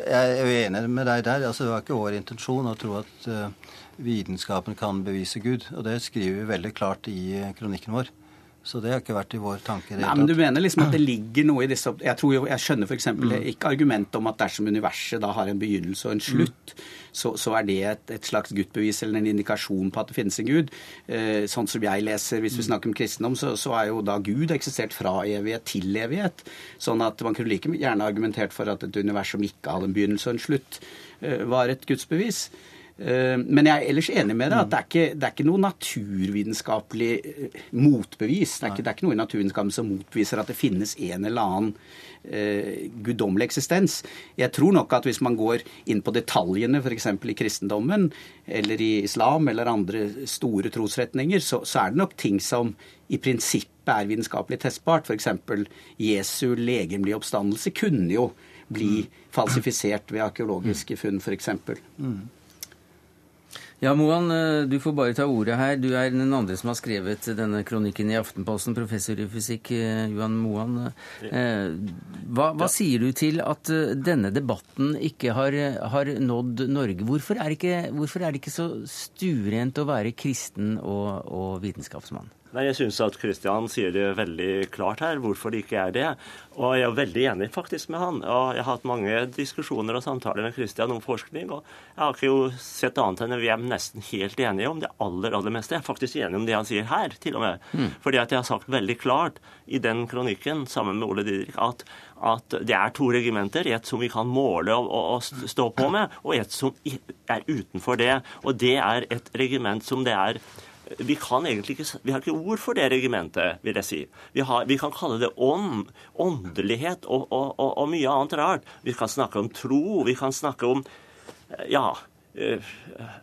Jeg er enig med deg der. altså Det var ikke vår intensjon å tro at uh, vitenskapen kan bevise Gud. Og det skriver vi veldig klart i kronikken vår. Så det har ikke vært i vår tanke. Nei, men Du mener liksom at det ligger noe i disse Jeg, tror jo, jeg skjønner f.eks. Mm. ikke argumentet om at dersom universet da har en begynnelse og en slutt, mm. så, så, er det et, et slags guttbevis eller en indikasjon på at det finnes en gud. Eh, sånn som jeg leser, hvis vi mm. snakker om kristendom, så, så er jo da Gud eksistert fra evighet til evighet. Sånn at man kunne like gjerne argumentert for at et univers som ikke hadde en begynnelse og en slutt, eh, var et gudsbevis. Eh, men jeg er ellers enig med deg at det er ikke, det er ikke noe naturvitenskapelig eh, motbevis. Det er, ikke, det er ikke noe i naturvitenskapen som motviser at det finnes en eller annen eh, guddommelig eksistens. Jeg tror nok at hvis man går inn på detaljene f.eks. i kristendommen eller i islam eller andre store trosretninger, så, så, er det nok ting som i prinsippet er vitenskapelig testbart. F.eks. Jesu legemlige oppstandelse kunne jo bli falsifisert ved arkeologiske funn, f.eks. Mm. Ja, Moan, eh, du får bare ta ordet her. Du er den andre som har skrevet denne kronikken i Aftenposten, professor i fysikk, eh, Johan Moan. Eh, hva, hva sier du til at denne debatten ikke har, har nådd Norge? Hvorfor er, ikke, hvorfor er, det ikke så stuerent å være kristen og, og vitenskapsmann? Nei, Jeg syns at Kristian sier det veldig klart her, hvorfor det ikke er det. Og jeg er veldig enig faktisk med han. Og jeg har hatt mange diskusjoner og samtaler med Kristian om forskning, og jeg har ikke jo sett annet enn at vi er nesten helt enige om det aller, aller meste. Jeg er faktisk enig om det han sier her, til og med. Mm. Fordi at jeg har sagt veldig klart i den kronikken sammen med Ole Didrik at at det er to regimenter. Et som vi kan måle og, og, stå på med, og et som er utenfor det. Og det er et regiment som det er vi kan egentlig ikke Vi har ikke ord for det regimentet, vil jeg si. Vi, har, vi kan kalle det ånd, åndelighet og, og, og, og, mye annet rart. Vi kan snakke om tro, vi kan snakke om ja, eh,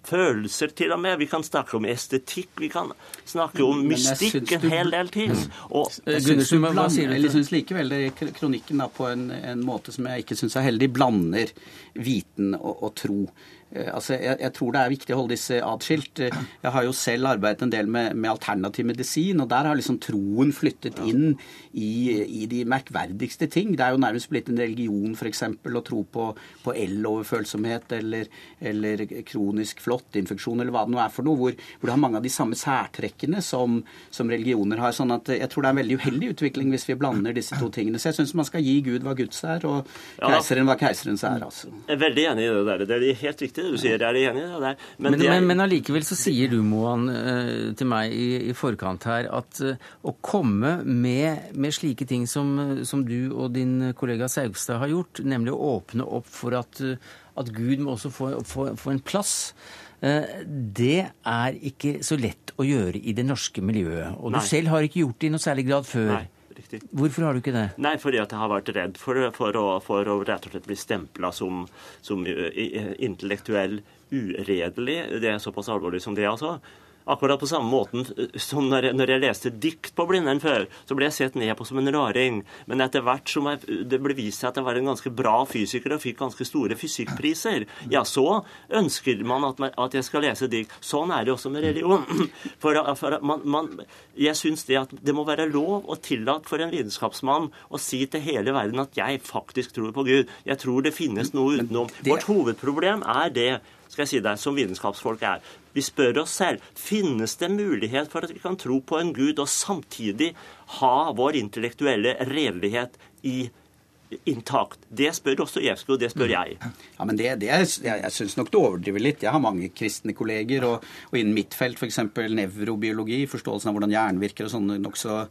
følelser til og med. Vi kan snakke om estetikk, vi kan snakke om mystikk, en hel del ting. Mm. Og, jeg syns likevel det kronikken da, på en, en, måte som jeg ikke syns er heldig, blander viten og, og tro. Eh, altså, jeg, jeg, tror det er viktig å holde disse atskilt. Eh, jeg har jo selv arbeidet en del med, med alternativ medisin, og der har liksom troen flyttet inn i, i, de merkverdigste ting. Det er jo nærmest blitt en religion f.eks. å tro på, på el-overfølsomhet eller, eller, kronisk flåttinfeksjon eller hva det nå er for noe, hvor, hvor, det har mange av de samme særtrekkene som, som, religioner har. sånn at jeg tror det er en veldig uheldig utvikling hvis vi blander disse to tingene. Så jeg syns man skal gi Gud hva Guds er, og keiseren hva keiserens er. altså. Jeg er veldig enig i det der. Det er helt riktig det du sier. Jeg er enig i det Men, men, men, men allikevel så sier du, Moan, eh, til meg i, i forkant her at uh, å komme med, med slike ting som, som, du og din kollega Saugstad har gjort, nemlig å åpne opp for at, uh, at Gud må også få, få, få en plass det er ikke så lett å gjøre i det norske miljøet. Og Nei. du selv har ikke gjort det i noe særlig grad før. Nei riktig. Hvorfor har du ikke det? Nei, fordi at jeg har vært redd for, for, å, for å, rett og slett bli stempla som, som intellektuell uredelig. Det er såpass alvorlig som det, altså. Akkurat på samme måten som når jeg, når jeg, leste dikt på Blindern før, så ble jeg sett ned på som en raring. Men etter hvert som jeg, det ble vist seg at jeg var en ganske bra fysiker og fikk ganske store fysikkpriser, ja, så ønsker man at, at jeg skal lese dikt. Sånn er det også med religion. For, for man, man, jeg syns det at det må være lov og tillatt for en vitenskapsmann å si til hele verden at jeg faktisk tror på Gud. Jeg tror det finnes noe utenom. Vårt hovedproblem er det skal jeg si deg, som vitenskapsfolk er. Vi spør oss selv finnes det mulighet for at vi kan tro på en gud og samtidig ha vår intellektuelle redelighet i intakt? Det spør også Jevskog, det spør jeg. Ja, men det, det er, Jeg, jeg syns nok du overdriver litt. Jeg har mange kristne kolleger, og, og innen mitt felt, f.eks. nevrobiologi, forståelsen av hvordan hjernen virker og sånne nokså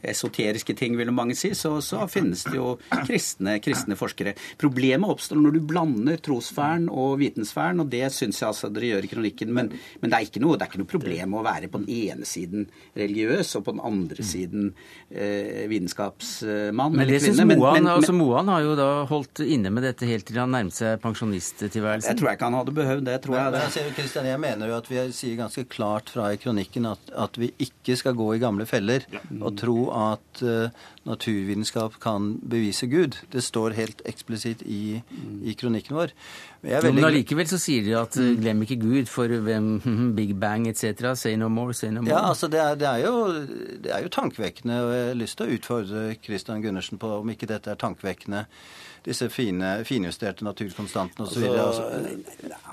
esoteriske ting, vil mange si, så, så finnes det jo kristne, kristne, forskere. Problemet oppstår når du blander trossfæren og vitensfæren, og det syns jeg altså dere gjør i kronikken. Men, men det, er ikke noe, det er ikke noe problem å være på den ene siden religiøs og på den andre siden eh, vitenskapsmann men det syns Moan, altså Moan har jo da holdt inne med dette helt til han nærmet seg pensjonisttilværelsen. Jeg tror jeg ikke han hadde behøvd det. tror jeg. Men, men, Christian, jeg mener jo at vi sier ganske klart fra i kronikken at, at vi ikke skal gå i gamle feller og tro at uh, naturvitenskap kan bevise Gud. Det står helt eksplisitt i, i kronikken vår. Veldig... Men allikevel så sier de at uh, glem ikke Gud, for hvem Big Bang etc. Say no more, say no more. Ja, altså det er, det er, jo, det er jo tankevekkende, og jeg har lyst til å utfordre Christian Gundersen på om ikke dette er tankevekkende disse fine, finjusterte naturkonstantene osv. Altså,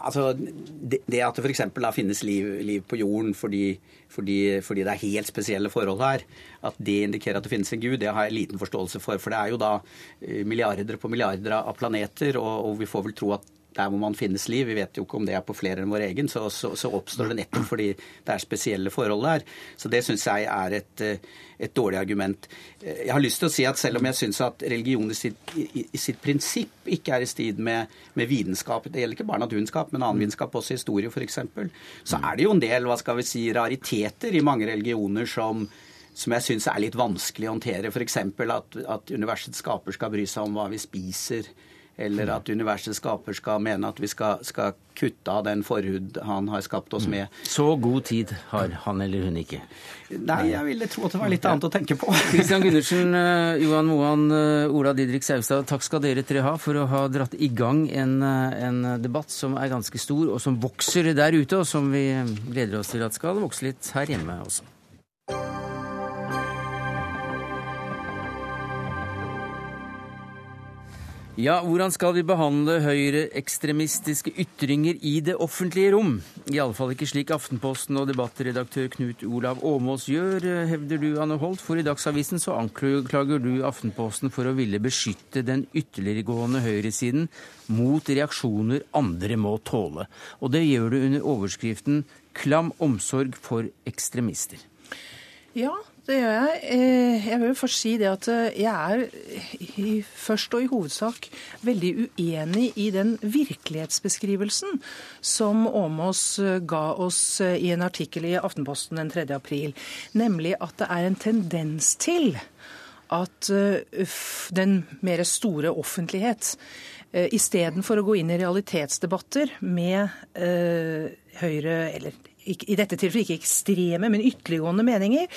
altså, det, det at det f.eks. finnes liv, liv, på jorden fordi, fordi, fordi, det er helt spesielle forhold her, at det indikerer at det finnes en gud, det har jeg liten forståelse for. For det er jo da eh, milliarder på milliarder av planeter, og, og vi får vel tro at der hvor man finnes liv, vi vet jo ikke om det er på flere enn vår egen, så, så, så oppstår det nettopp fordi det er spesielle forhold der. Så det syns jeg er et, eh, et, dårlig argument. Eh, jeg har lyst til å si at selv om jeg syns at religion i sitt, i, i sitt, prinsipp ikke er i strid med, med vitenskap, det gjelder ikke bare naturvitenskap, men annen vitenskap, også historie f.eks., så er det jo en del hva skal vi si, rariteter i mange religioner som som jeg syns er litt vanskelig å håndtere. F.eks. At, at universets skaper skal bry seg om hva vi spiser eller at universets skaper skal mene at vi skal, skal, kutte av den forhud han har skapt oss med. Så god tid har han eller hun ikke? Nei, jeg ville tro at det var litt annet å tenke på. Christian Gundersen, eh, Johan Moan, eh, Ola Didrik Saustad, takk skal dere tre ha for å ha dratt i gang en, eh, en debatt som er ganske stor, og som vokser der ute, og som vi gleder oss til at skal vokse litt her hjemme også. Ja, hvordan skal vi behandle høyreekstremistiske ytringer i det offentlige rom? Iallfall ikke slik Aftenposten og debattredaktør Knut Olav Åmås gjør, hevder du, Anne Holt, for i Dagsavisen så anklager du Aftenposten for å ville beskytte den ytterliggående høyresiden mot reaksjoner andre må tåle. Og det gjør du under overskriften 'Klam omsorg for ekstremister'. Ja, det gjør jeg. Eh, jeg vil først si det at eh, jeg er først og i hovedsak veldig uenig i den virkelighetsbeskrivelsen som Åmås eh, ga oss i en artikkel i Aftenposten den 3. april, nemlig at det er en tendens til at den mer store offentlighet istedenfor å gå inn i realitetsdebatter med Høyre, eller i dette tilfellet ikke ekstreme, men ytterliggående meninger,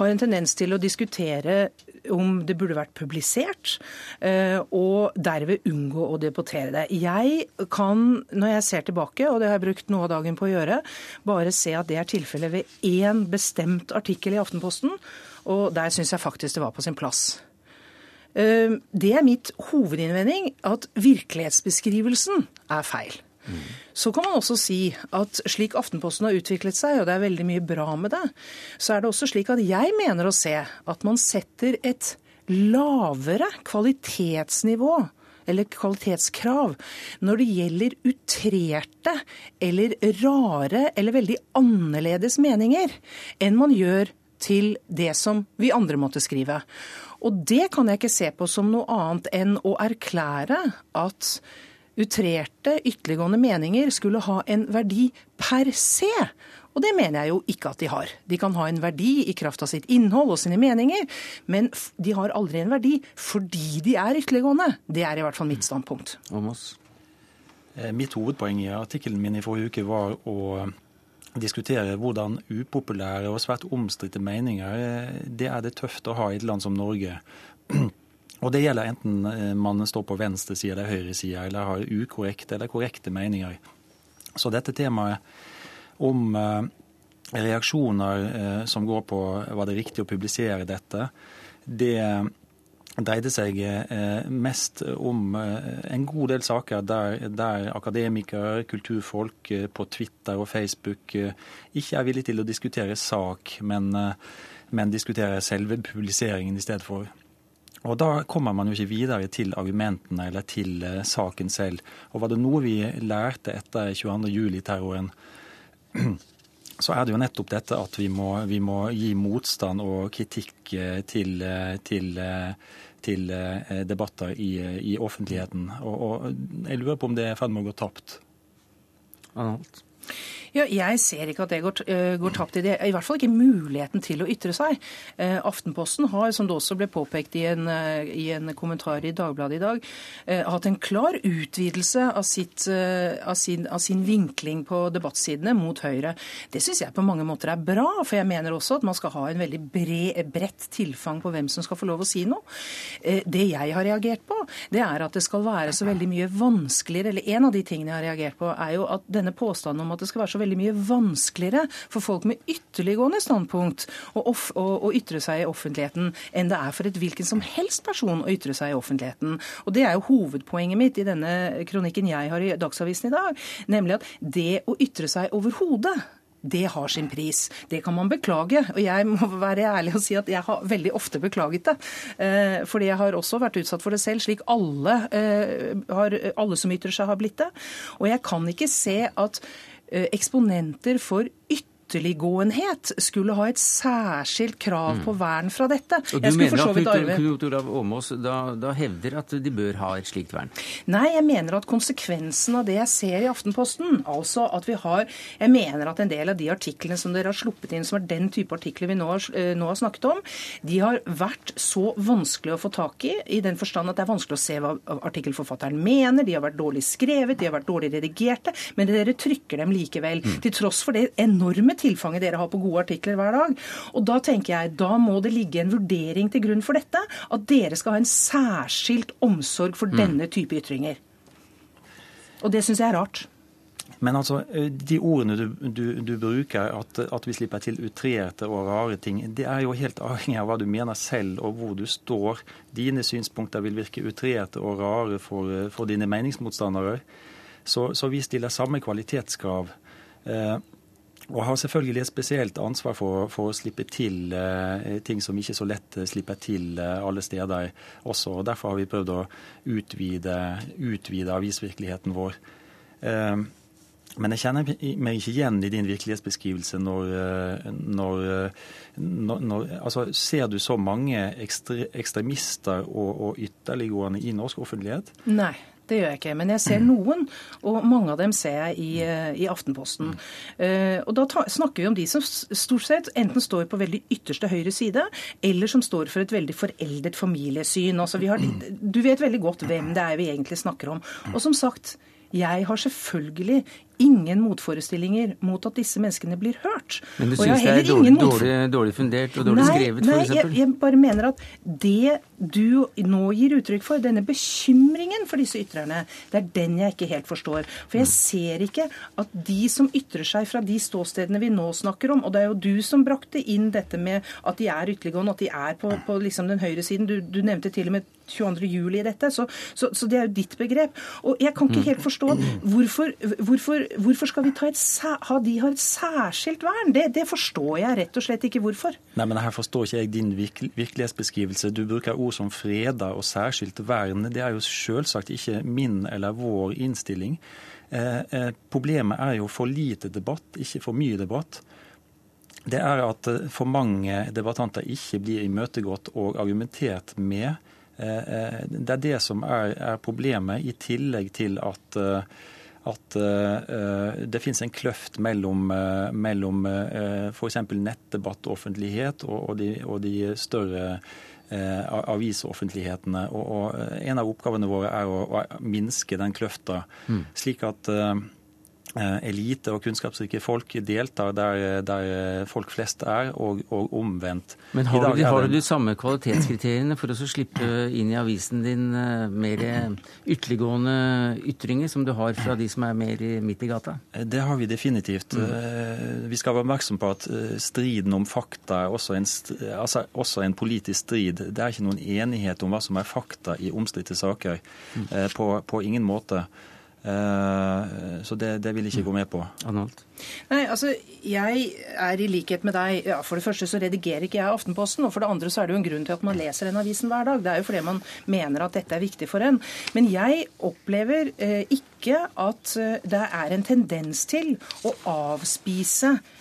har en tendens til å diskutere om det burde vært publisert, eh, og derved unngå å debattere det. Jeg kan, når jeg ser tilbake, og det har jeg brukt noe av dagen på å gjøre, bare se at det er tilfellet ved én bestemt artikkel i Aftenposten, og der syns jeg faktisk det var på sin plass. Eh, det er mitt hovedinnvending, at virkelighetsbeskrivelsen er feil. Så kan man også si at slik Aftenposten har utviklet seg, og det er veldig mye bra med det, så er det også slik at jeg mener å se at man setter et lavere kvalitetsnivå eller kvalitetskrav når det gjelder utrerte eller rare eller veldig annerledes meninger enn man gjør til det som vi andre måtte skrive. Og det kan jeg ikke se på som noe annet enn å erklære at utrerte, ytterliggående meninger skulle ha en verdi per se. Og det mener jeg jo ikke at de har. De kan ha en verdi i kraft av sitt innhold og sine meninger, men de har aldri en verdi fordi de er ytterliggående. Det er i hvert fall mitt standpunkt. Amos. Eh, mitt hovedpoeng i artikkelen min i forrige uke var å diskutere hvordan upopulære og svært omstridte meninger eh, det er det tøft å ha i et land som Norge. Og det gjelder enten eh, man står på venstre side eller høyre side, eller har ukorrekte eller korrekte meninger. Så dette temaet om eh, reaksjoner eh, som går på var det riktig å publisere dette, det dreide seg mest om en god del saker der, der, akademikere, kulturfolk på Twitter og Facebook ikke er villige til å diskutere sak, men, men diskutere selve publiseringen i stedet for. Og da kommer man jo ikke videre til argumentene eller til uh, saken selv. Og var det noe vi lærte etter 22.07-terroren, så er det jo nettopp dette at vi må, vi må gi motstand og kritikk uh, til, uh, til, til debatter i, i offentligheten. Og, og, jeg lurer på om det er i ferd med å gå tapt. Arnold. Ja, jeg ser ikke at det går, uh, går tapt i det. I hvert fall ikke muligheten til å ytre seg. Uh, Aftenposten har, som det også ble påpekt i en, uh, i en kommentar i Dagbladet i dag, hatt en klar utvidelse av, sitt, av, sin, av, sin, vinkling på debattsidene mot Høyre. Det syns jeg på mange måter er bra, for jeg mener også at man skal ha en veldig bred, bredt tilfang på hvem som skal få lov å si noe. Det jeg har reagert på, det er at det skal være så veldig mye vanskeligere, eller en av de tingene jeg har reagert på, er jo at denne påstanden om at det skal være så veldig mye vanskeligere for folk med ytterliggående standpunkt å, å, å, ytre seg i offentligheten enn det er for et hvilken som helst person å ytre seg i offentligheten. Og Det er jo hovedpoenget mitt i denne kronikken jeg har i Dagsavisen i dag, nemlig at det å ytre seg overhodet det har sin pris. Det kan man beklage. Og jeg må være ærlig og si at jeg har veldig ofte beklaget det. Eh, fordi jeg har også vært utsatt for det selv, slik alle, eh, alle som ytrer seg, har blitt det. Og jeg kan ikke se at eksponenter for ytterligere ytterliggåenhet skulle ha et særskilt krav på vern fra dette. Og Du mener at Knut Olav Åmås da, da, hevder at de bør ha et slikt vern? Nei, jeg mener at konsekvensen av det jeg ser i Aftenposten, altså at vi har Jeg mener at en del av de artiklene som dere har sluppet inn, som er den type artikler vi nå eh, nå har snakket om, de har vært så vanskelig å få tak i, i den forstand at det er vanskelig å se hva artikkelforfatteren mener, de har vært dårlig skrevet, de har vært dårlig redigerte, men dere trykker dem likevel. Mm. Til tross for det enorme tilfanget dere har på gode artikler hver dag. Og da tenker jeg, da må det ligge en vurdering til grunn for dette. At dere skal ha en særskilt omsorg for mm. denne type ytringer. Og det syns jeg er rart. Men altså, de ordene du, du, du bruker, at, at, vi slipper til utrerte og rare ting, det er jo helt avhengig av hva du mener selv og hvor du står. Dine synspunkter vil virke utrerte og rare for, for dine meningsmotstandere. Så, så, vi stiller samme kvalitetskrav. Eh, og har selvfølgelig et spesielt ansvar for, for å slippe til eh, ting som ikke så lett slipper til eh, alle steder også. og Derfor har vi prøvd å utvide, utvide avisvirkeligheten vår. Eh, men jeg kjenner meg ikke igjen i din virkelighetsbeskrivelse når, eh, når, eh, når, når altså, Ser du så mange ekstre, ekstremister og, og ytterliggående i norsk offentlighet? Nei. Det gjør jeg ikke. Men jeg ser noen, og mange av dem ser jeg i, eh, i Aftenposten. Uh, og da ta, snakker vi om de som stort sett enten står på veldig ytterste høyre side, eller som står for et veldig foreldet familiesyn. Altså, har, du vet veldig godt hvem det er vi egentlig snakker om. Og som sagt, jeg har selvfølgelig ingen motforestillinger mot at disse menneskene blir hørt. Men du syns det er dårlig, dårlig, dårlig, fundert og dårlig nei, skrevet, f.eks.? Nei, jeg, jeg bare mener at det du nå gir uttrykk for, denne bekymringen for disse ytrerne, det er den jeg ikke helt forstår. For jeg ser ikke at de som ytrer seg fra de ståstedene vi nå snakker om, og det er jo du som brakte inn dette med at de er ytterliggående, at de er på, på liksom den høyre siden, du, du nevnte til og med 22. juli i dette, så, så, så, det er jo ditt begrep. Og jeg kan ikke helt forstå hvorfor, hvorfor hvorfor skal vi ha de har et særskilt vern? Det, det, forstår jeg rett og slett ikke hvorfor. Nei, men Her forstår ikke jeg din virkelighetsbeskrivelse. Du bruker ord som freda og særskilt vern. Det er jo selvsagt ikke min eller vår innstilling. Eh, eh, problemet er jo for lite debatt, ikke for mye debatt. Det er at eh, for mange debattanter ikke blir imøtegått og argumentert med. Eh, eh, det er det som er problemet, i tillegg til at at uh, det finnes en kløft mellom, uh, mellom uh, f.eks. nettdebatt og offentlighet og, de, og de, større avisoffentlighetene. Og, og, en av oppgavene våre er å, å minske den kløfta, mm. slik at Eh, elite og kunnskapsrike folk deltar der, der folk flest er, og, og omvendt. Men har du, har du de samme kvalitetskriteriene for å slippe inn i avisen din eh, mer ytterliggående ytringer som du har fra de som er mer midt i gata? Eh, det har vi definitivt. Mm. Vi skal være oppmerksom på at striden om fakta er også en, altså også en, politisk strid. Det er ikke noen enighet om hva som er fakta i omstridte saker. Mm. På, på ingen måte. Eh, så det, det vil jeg ikke gå med på. Arnold? Nei, altså, Jeg er i likhet med deg. Ja, For det første så redigerer ikke jeg Aftenposten. Og for det andre så er det jo en grunn til at man leser den avisen hver dag. Det er jo fordi man mener at dette er viktig for en. Men jeg opplever eh, ikke at eh, det er en tendens til å avspise eh,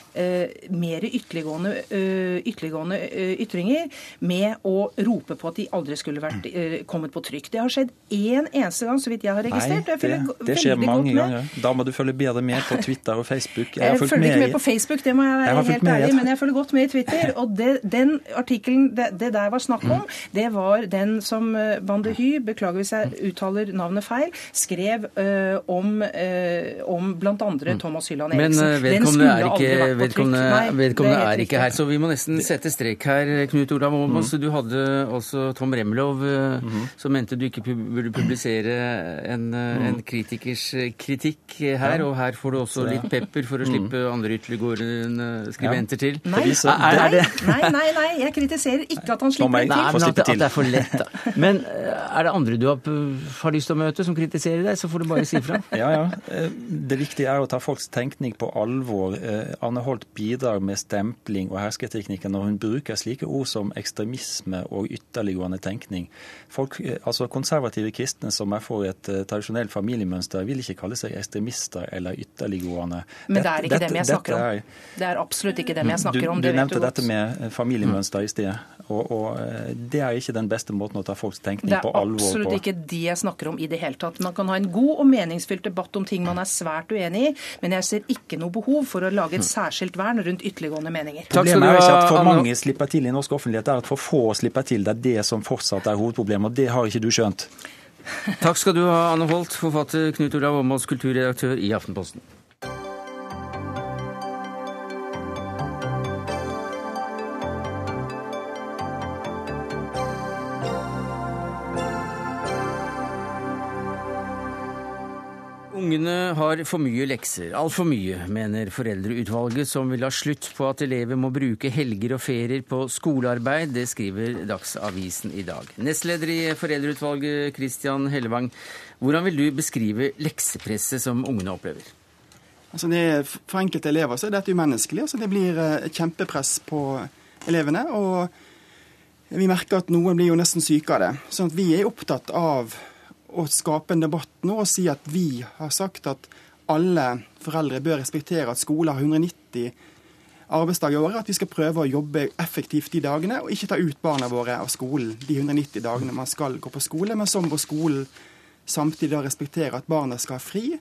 mer ytterliggående, eh, ytterliggående eh, ytringer med å rope på at de aldri skulle vært eh, kommet på trykk. Det har skjedd én eneste gang, så vidt jeg har registrert. Nei, det, det skjer mange ganger. Da må du følge bedre med på Twitter og Facebook. Jeg, fulgt følger ikke med på Facebook, det må jeg Jeg være jeg helt ærlig, men jeg følger godt med i Twitter. Og det, den artikkelen det, det der var snakk om, det var den som eh, Bandehy, beklager hvis jeg uttaler navnet feil, skrev eh, om, uh, om bl.a. Thomas Hylland Eriksen. Men vedkommende er ikke. Vedkommende, vedkommende er ikke her, så vi må nesten sette strek her. Knut Olav Åmås, du hadde også Tom Remlov mm. som mente du ikke burde publisere en, mm. en kritikers eh, kritikk her, Ja. og her får du også litt pepper for å slippe andre ytterliggående skribenter til. Nei, Er- er nei, det- nei, nei, nei, jeg kritiserer ikke at han slipper det til. Nei, men at det, at det er for lett, da. Men eh, er det andre du har, har lyst til å møte som kritiserer deg, så får du bare si fra. Ja, ja. Eh, Det viktige er å ta folks tenkning på alvor. Eh, Anne Holt bidrar med stempling og hersketeknikker når hun bruker slike ord som ekstremisme og ytterliggående tenkning. Folk, eh, altså Konservative kristne som er for et eh, tradisjonelt familiemønster, vil ikke kalle seg ekstremister eller ytterliggående. Men det er ikke Dette- dem jeg snakker snakker om. er- Det er absolutt ikke dem jeg snakker du, om. Du Det nevnte du dette med eh, familiemønster i sted. Og, og det er ikke den beste måten å ta folks tenkning på alvor på Det er absolutt ikke de jeg snakker om i det hele tatt. Man kan ha en god og meningsfylt debatt om ting man er svært uenig i, men jeg ser ikke noe behov for å lage et særskilt vern rundt ytterliggående meninger. Takk skal Problemet du er ikke ha, at for mange slipper til i norsk offentlighet, det er at for få slipper til. Det er det som fortsatt er hovedproblemet, og det har ikke du skjønt. Takk skal du ha, Anne Holt, forfatter Knut Olav Åmås, kulturredaktør i Aftenposten. Ungene har for mye lekser, altfor mye, mener foreldreutvalget, som vil ha slutt på at elever må bruke helger og ferier på skolearbeid. Det skriver Dagsavisen i dag. Nestleder i foreldreutvalget, Christian Hellevang. Hvordan vil du beskrive leksepresset som ungene opplever? Altså det, for enkelte elever så er dette umenneskelig. Altså det blir eh, kjempepress på elevene. Og vi merker at noen blir jo nesten syke av det. Sånn at vi er opptatt av å skape en debatt nå og si at vi har sagt at alle foreldre bør respektere at skoler har 190 arbeidsdager i året. At vi skal prøve å jobbe effektivt de dagene, og ikke ta ut barna våre av skolen de 190 dagene man skal gå på skole, men som på skolen samtidig respektere at barna skal ha fri.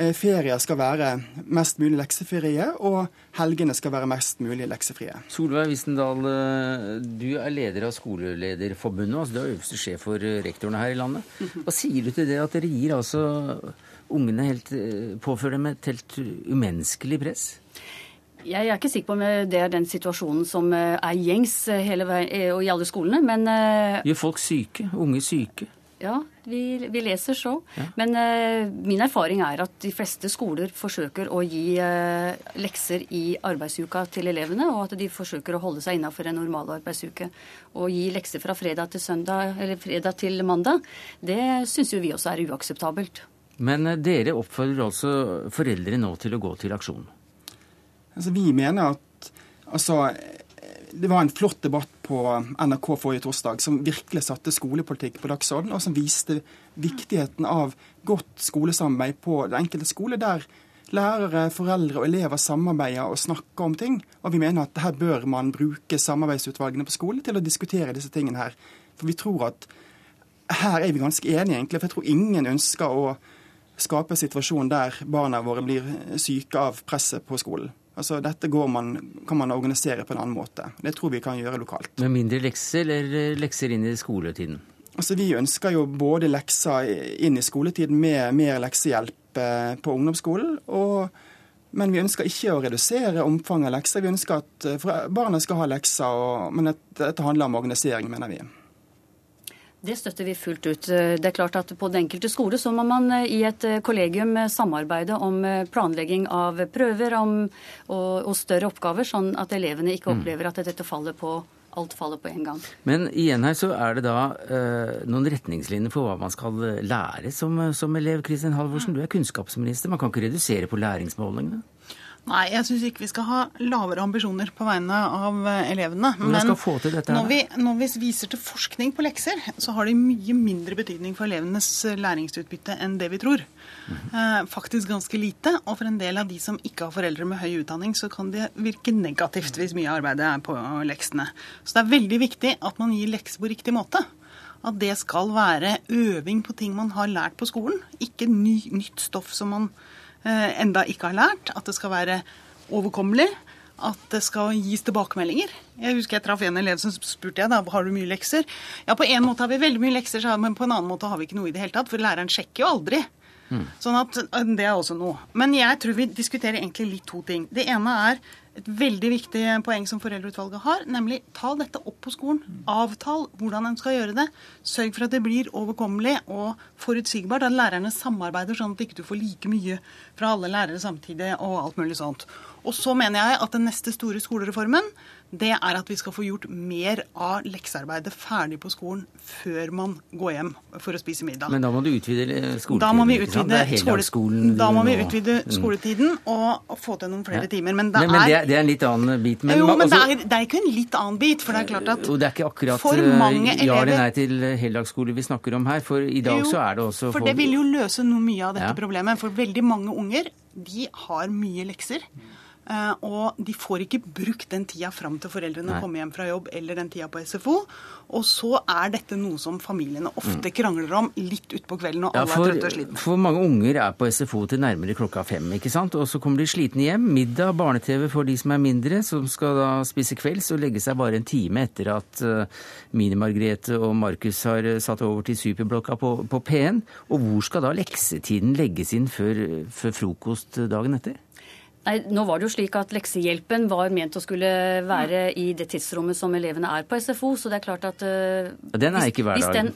Eh, Ferier skal være mest mulig leksefrie, og helgene skal være mest mulig leksefrie. Solveig Wistendal, eh, du er leder av Skolelederforbundet. altså Du er øverste sjef for eh, rektorene her i landet. Hva sier du til det at dere gir altså ungene helt, påfører dem et helt umenneskelig press? Jeg er ikke sikker på om det er den situasjonen som er gjengs hele veien, og i alle skolene, men Gjør folk syke? Unge syke? Ja, vi, vi leser så. Men uh, min erfaring er at de fleste skoler forsøker å gi uh, lekser i arbeidsuka til elevene, og at de forsøker å holde seg innafor en normal arbeidsuke. Å gi lekser fra fredag til søndag, eller fredag til mandag, det syns jo vi også er uakseptabelt. Men uh, dere oppfordrer altså foreldre nå til å gå til aksjon. Altså, vi mener at altså, det var en flott debatt på NRK forrige torsdag som virkelig satte skolepolitikk på dagsordenen, og som viste viktigheten av godt skolesamarbeid på den enkelte skole, der lærere, foreldre og elever samarbeider og snakker om ting. Og vi mener at her bør man bruke samarbeidsutvalgene på skolen til å diskutere disse tingene her. For vi tror at her er vi ganske enige, egentlig. For jeg tror ingen ønsker å skape en situasjon der barna våre blir syke av presset på skolen. Altså, dette man, kan man organisere på en annen måte. Det tror vi kan gjøre lokalt. Med mindre lekser eller eh, lekser inn i skoletiden? Altså, Vi ønsker jo både lekser inn i skoletiden med mer leksehjelp eh, på ungdomsskolen. Og, men vi ønsker ikke å redusere omfanget av lekser. Vi ønsker at eh, barna skal ha lekser, og, men dette handler om organisering, mener vi. Det støtter vi fullt ut. Det er klart at På den enkelte skole så må man i et kollegium samarbeide om planlegging av prøver om, og, og, større oppgaver, sånn at elevene ikke opplever at dette faller på alt faller på en gang. Men igjen her så er det da eh, noen retningslinjer for hva man skal lære som, som elev. Kristin Halvorsen, du er kunnskapsminister. Man kan ikke redusere på læringsmålingene? Nei, jeg syns ikke vi skal ha lavere ambisjoner på vegne av eh, elevene. Dette? Når vi, når vi viser til forskning på lekser, så har de mye mindre betydning for elevenes eh, læringsutbytte enn det vi tror. Eh, faktisk ganske lite. Og for en del av de som ikke har foreldre med høy utdanning, så kan det virke negativt hvis mye av arbeidet er på leksene. Så det er veldig viktig at man gir lekser på riktig måte. At det skal være øving på ting man har lært på skolen, ikke ny, nytt stoff som man enda ikke har lært. At det skal være overkommelig. At det skal gis tilbakemeldinger. Jeg husker jeg traff en elev som spurte jeg da, har du mye lekser. Ja, på en måte har vi veldig mye lekser, men på en annen måte har vi ikke noe i det hele tatt. For læreren sjekker jo aldri. Mm. Sånn at eh, det er også noe. Men jeg tror vi diskuterer egentlig litt to ting. Det ene er et veldig viktig poeng som foreldreutvalget har, nemlig ta dette opp på skolen. Avtal hvordan en skal gjøre det. Sørg for at det blir overkommelig og forutsigbart. At lærerne samarbeider sånn at du ikke får like mye fra alle lærere samtidig og alt mulig sånt. Og så mener jeg at den neste store skolereformen det er at vi skal få gjort mer av leksearbeidet ferdig på skolen før man går hjem for å spise middag. Men da må du utvide skoletiden? Da må vi utvide, skole, da må vi utvide skoletiden og få til noen flere ja. timer. Men, det, men, men det, er, det, er, en litt annen bit. Men, jo, men også, det, er, det, er, ikke en litt annen bit. For det er klart at Og det er ikke akkurat for mange elever ja eller nei til heldagsskole vi snakker om her. For i dag jo, så er det også For, for det vil jo løse noe mye av dette ja. problemet. For veldig mange unger de har mye lekser. Eh, og de får ikke brukt den tida fram til foreldrene Nei. kommer hjem fra jobb, eller den tida på SFO. Og så er dette noe som familiene ofte mm. krangler om litt utpå kvelden når ja, alle er trøtte og slitne. For mange unger er på SFO til nærmere klokka fem, ikke sant. Og så kommer de slitne hjem. Middag, barne-TV for de som er mindre, som skal da spise kvelds og legge seg bare en time etter at uh, Mini-Margrethe og Markus har uh, satt over til superblokka på, på P1. Og hvor skal da leksetiden legges inn før, før frokost dagen etter? Nei, nå var det jo slik at Leksehjelpen var ment å skulle være i det tidsrommet som elevene er på SFO, så det er klart at uh, Den er hvis, ikke hver dag?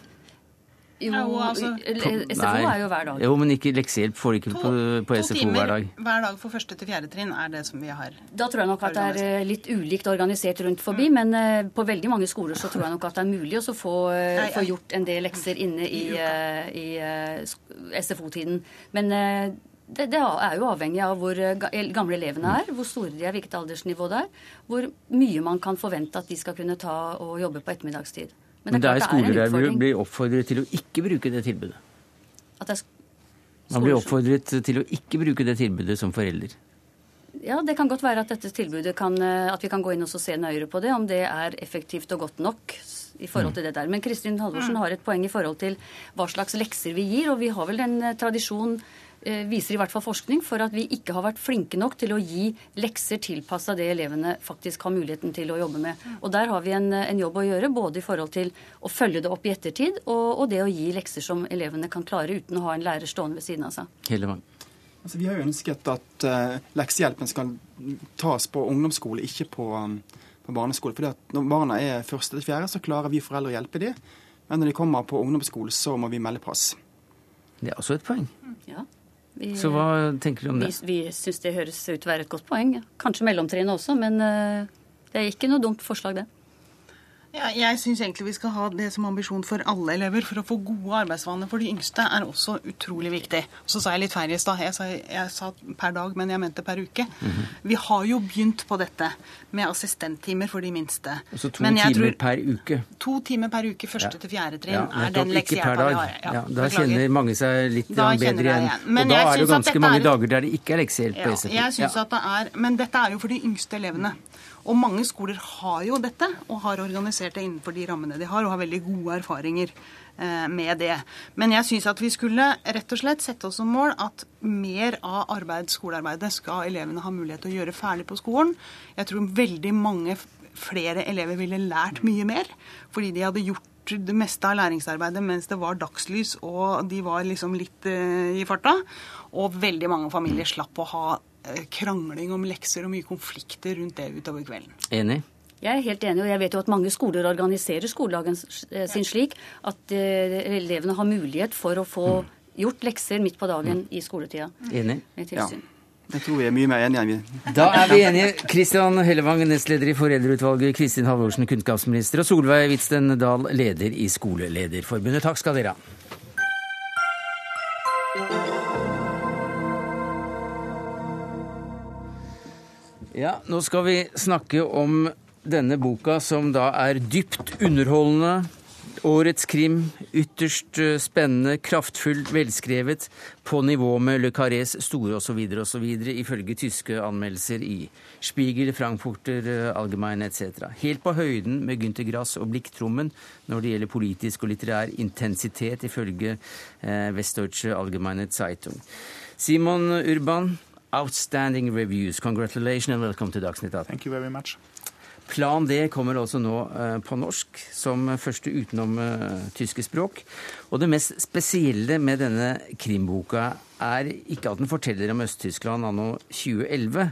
jo, altså, SFO nei. er jo hver dag. Jo, men ikke leksehjelp får de ikke på, på SFO hver dag. To timer hver dag for første til fjerde trinn er det som vi har. Da tror jeg nok at det er eh, litt ulikt organisert rundt forbi, mm. men uh, på veldig mange skoler så tror jeg nok at det er mulig å få, uh, få, gjort en del lekser inne i, uh, i SFO-tiden. Men det, det, er jo avhengig av hvor eh, gamle elevene er, hvor store de er, hvilket aldersnivå det er, hvor mye man kan forvente at de skal kunne ta og jobbe på ettermiddagstid. Men det er, Men det er skoler der hvor blir oppfordret til å ikke bruke det tilbudet. Man blir oppfordret til å ikke bruke det tilbudet som forelder. Ja, det kan godt være at dette tilbudet kan, eh, at vi kan gå inn og se nøyere på det, om det er effektivt og godt nok i forhold til det der. Men Kristin Halvorsen har et poeng i forhold til hva slags lekser vi gir, og vi har vel en eh, tradisjon viser i hvert fall forskning, for at vi ikke har vært flinke nok til å gi lekser tilpassa det elevene faktisk har muligheten til å jobbe med. Og Der har vi en, en jobb å gjøre, både i forhold til å følge det opp i ettertid, og, og, det å gi lekser som elevene kan klare uten å ha en lærer stående ved siden av seg. Altså, vi har jo ønsket at uh, leksehjelpen skal tas på ungdomsskole, ikke på, um, på barneskole. For når barna er første til fjerde, så klarer vi foreldre å hjelpe dem. Men når de kommer på ungdomsskole, så må vi melde pass. Det er også et poeng. Ja. Vi, så hva tenker du om det? Vi, vi syns det høres ut til å være et godt poeng. Kanskje mellomtrinnet også, men uh, det er ikke noe dumt forslag, det. Ja, jeg syns egentlig vi skal ha det som ambisjon for alle elever. For å få gode arbeidsvaner for de yngste er også utrolig viktig. Så sa jeg litt feil i stad. Jeg, jeg, sa per dag, men jeg mente per uke. Mm -hmm. Vi har jo begynt på dette med assistenttimer for de minste. Altså to timer tror, per uke? To timer per uke, første ja. til fjerde trinn, ja, er den leksehjelpa vi har. Ja, ja, da kjenner mange seg litt bedre igjen. Og da er det ganske mange er, dager der det ikke er leksehjelp på SFO. Jeg synes at det er, Men dette er jo for de yngste elevene. Og mange skoler har jo dette, og har organisert det innenfor de rammene de har, og har veldig gode erfaringer eh, med det. Men jeg syns at vi skulle rett og slett sette oss som mål at mer av arbeid, skolearbeidet skal elevene ha mulighet til å gjøre ferdig på skolen. Jeg tror veldig mange flere elever ville lært mye mer, fordi de hadde gjort det meste av læringsarbeidet mens det var dagslys og de var liksom litt uh, i farta. Og veldig mange familier slapp å ha Eh, krangling om lekser og mye konflikter rundt det utover kvelden. Enig? Jeg er helt enig, og jeg vet jo at mange skoler organiserer skoledagen eh, sin slik at uh, elevene har mulighet for å få mm. gjort lekser midt på dagen mm. i skoletida. Enig? Ja. Jeg tror vi er mye mer enige enn vi Da er vi enige. Kristian Hellevang, nestleder i Foreldreutvalget, Kristin Halvorsen, kunnskapsminister, og Solveig Hvitsten Dahl, leder i Skolelederforbundet. Takk skal dere ha. Ja, nå skal vi snakke om denne boka som da er dypt underholdende. Årets krim, ytterst eh, spennende, kraftfullt, velskrevet, på nivå med Le Carrés store osv., osv., ifølge tyske anmeldelser i Spiegel, Frankfurter, Algemein Allgemein etc. Helt på høyden med Günter Grass og Blikktrommen når det gjelder politisk og litterær intensitet, ifølge eh, Westdeutsche Allgemeine Zeitung. Simon Urban, outstanding reviews. Congratulations and welcome to Dagsnytt 18. Thank you very much. Plan D kommer altså nå eh, på norsk, som første utenom eh, tyske språk. Og det mest spesielle med denne krimboka er ikke at den forteller om Øst-Tyskland anno 2011.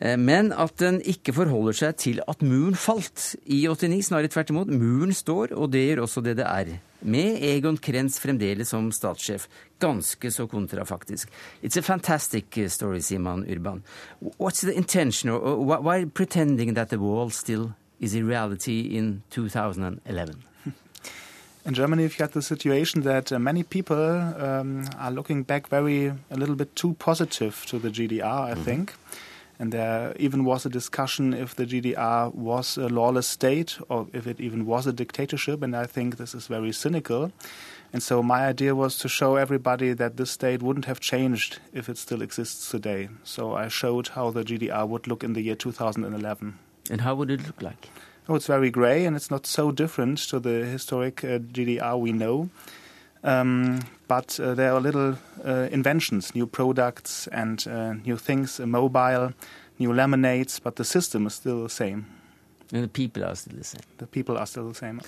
Eh, men at den ikke forholder seg til at muren falt i 89, snarere tvert imot. Muren står, og det gjør også DDR. Med Egon Krenz fremdeles som statssjef. Ganske så kontrafaktisk. It's a fantastic story, sier man Urban. What's the intention, or why pretending that the wall still is a reality in 2011? In Germany, we've got the situation that uh, many people um, are looking back very, a little bit too positive to the GDR, I mm -hmm. think. And there even was a discussion if the GDR was a lawless state or if it even was a dictatorship. And I think this is very cynical. And so my idea was to show everybody that this state wouldn't have changed if it still exists today. So I showed how the GDR would look in the year 2011. And how would it look like? Oh, it's very gray and it's not so different to the historic uh, GDR we know. Um, but uh, there are little uh, inventions, new products and uh, new things, mobile, new lemonades, but the system is still the same. And the people are still the same. The people are still the same.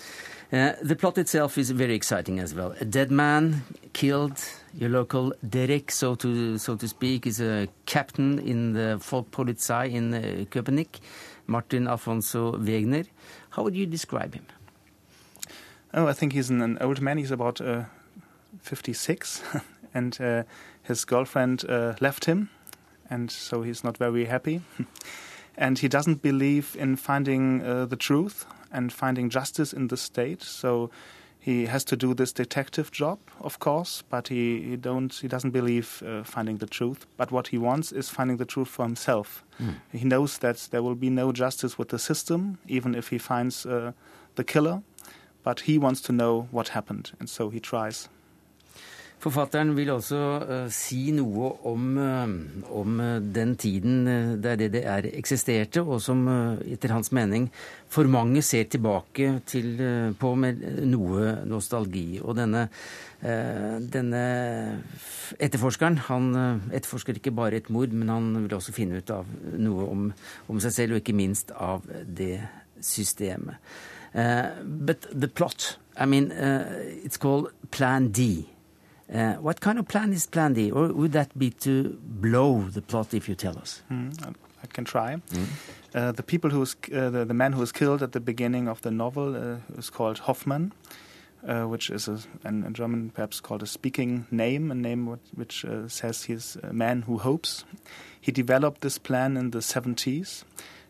Uh, the plot itself is very exciting as well. A dead man killed. Your local Derek, so to so to speak, is a captain in the Volkspolizei in uh, Köpenick, Martin Alfonso Wegner. How would you describe him? Oh, I think he's an, an old man. He's about uh, 56, and uh, his girlfriend uh, left him, and so he's not very happy. and he doesn't believe in finding uh, the truth and finding justice in the state. So he has to do this detective job, of course, but he, he don't he doesn't believe uh, finding the truth. But what he wants is finding the truth for himself. Mm. He knows that there will be no justice with the system, even if he finds uh, the killer. But he wants to know what happened, and so he tries. Forfatteren vil også uh, si noe om, uh, om uh, den tiden der DDR eksisterte, og som etter hans mening for mange ser tilbake til, på med noe nostalgi. Og denne, denne etterforskeren han etterforsker ikke bare et mord, men han vil også finne ut av noe om, om seg selv, og ikke minst av det systemet. but the plot, I mean, it's called Plan D. Uh, what kind of plan is Plan D, or would that be to blow the plot if you tell us? Mm, I can try. Mm. Uh, the people who's uh, the, the, man who was killed at the beginning of the novel uh, is called Hoffmann, uh, which is a, in German perhaps called a speaking name, a name which uh, says he's a man who hopes. He developed this plan in the 70s.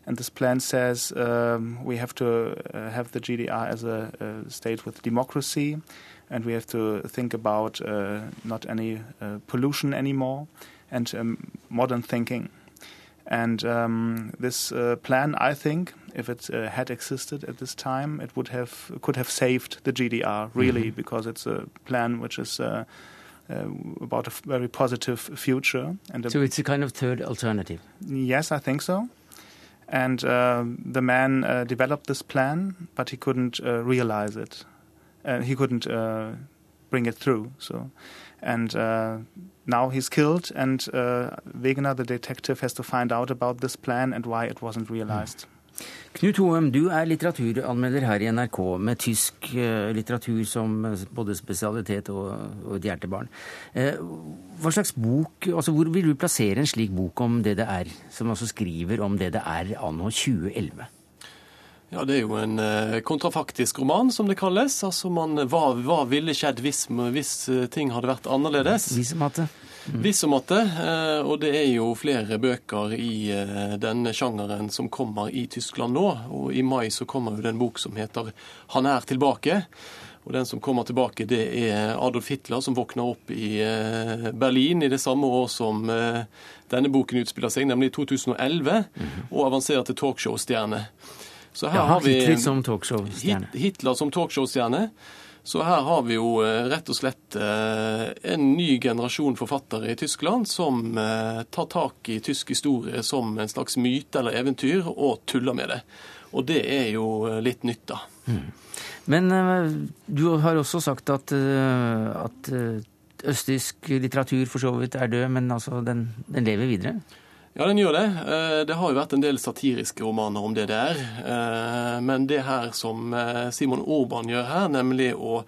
And this plan says um, we have to have the GDR as a, a state with democracy, and we have to think about uh, not any uh, pollution anymore and um, modern thinking. And um, this uh, plan, I think, if it uh, had existed at this time, it would have could have saved the GDR really, mm -hmm. because it's a plan which is. Uh, uh, about a very positive future, and so it's a kind of third alternative. Yes, I think so. And the man developed this plan, but he couldn't realize it and he couldn't uh, bring it through. So, and uh, now he's killed, and uh, Wegener, the detective, has to find out about this plan and why it wasn't realized. Mm. Knut Hoem, du er litteraturanmelder her i NRK med tysk uh, litteratur som uh, både spesialitet og, og et hjertebarn. Hva slags bok, altså Hvor vil du plassere en slik bok om DDR, som altså skriver om DDR anno 2011? Ja, Det er jo en eh, kontrafaktisk roman, som det kalles. Altså, man, hva, hva ville skjedd hvis, hvis, eh, ting hadde vært annerledes? Hvis, Matte? Hvis og matte, eh, Og det er jo flere bøker i denne sjangeren som kommer i Tyskland nå. Og i mai så kommer jo den bok som heter 'Han er tilbake'. Og den som kommer tilbake, det er Adolf Hitler, som våkner opp i Berlin i det samme år som denne boken utspiller seg, nemlig i 2011, og avanserer til talkshowstjerne. Så her Ja, har vi Hitler som talkshow-stjerne. Hitler som talkshow-stjerne. Så her har vi jo eh, rett og slett eh, en ny generasjon forfattere i Tyskland som eh, tar tak i tysk historie som en slags myte eller eventyr, og tuller med det. Og det er jo litt nytt, da. Men eh, du har også sagt at, at østtysk litteratur for så vidt er død, men altså den, den lever videre? Ja, den gjør det. Eh, Det har jo vært en del satiriske romaner om det der. Eh, Men det her som eh, Simon Orban gjør her, nemlig å,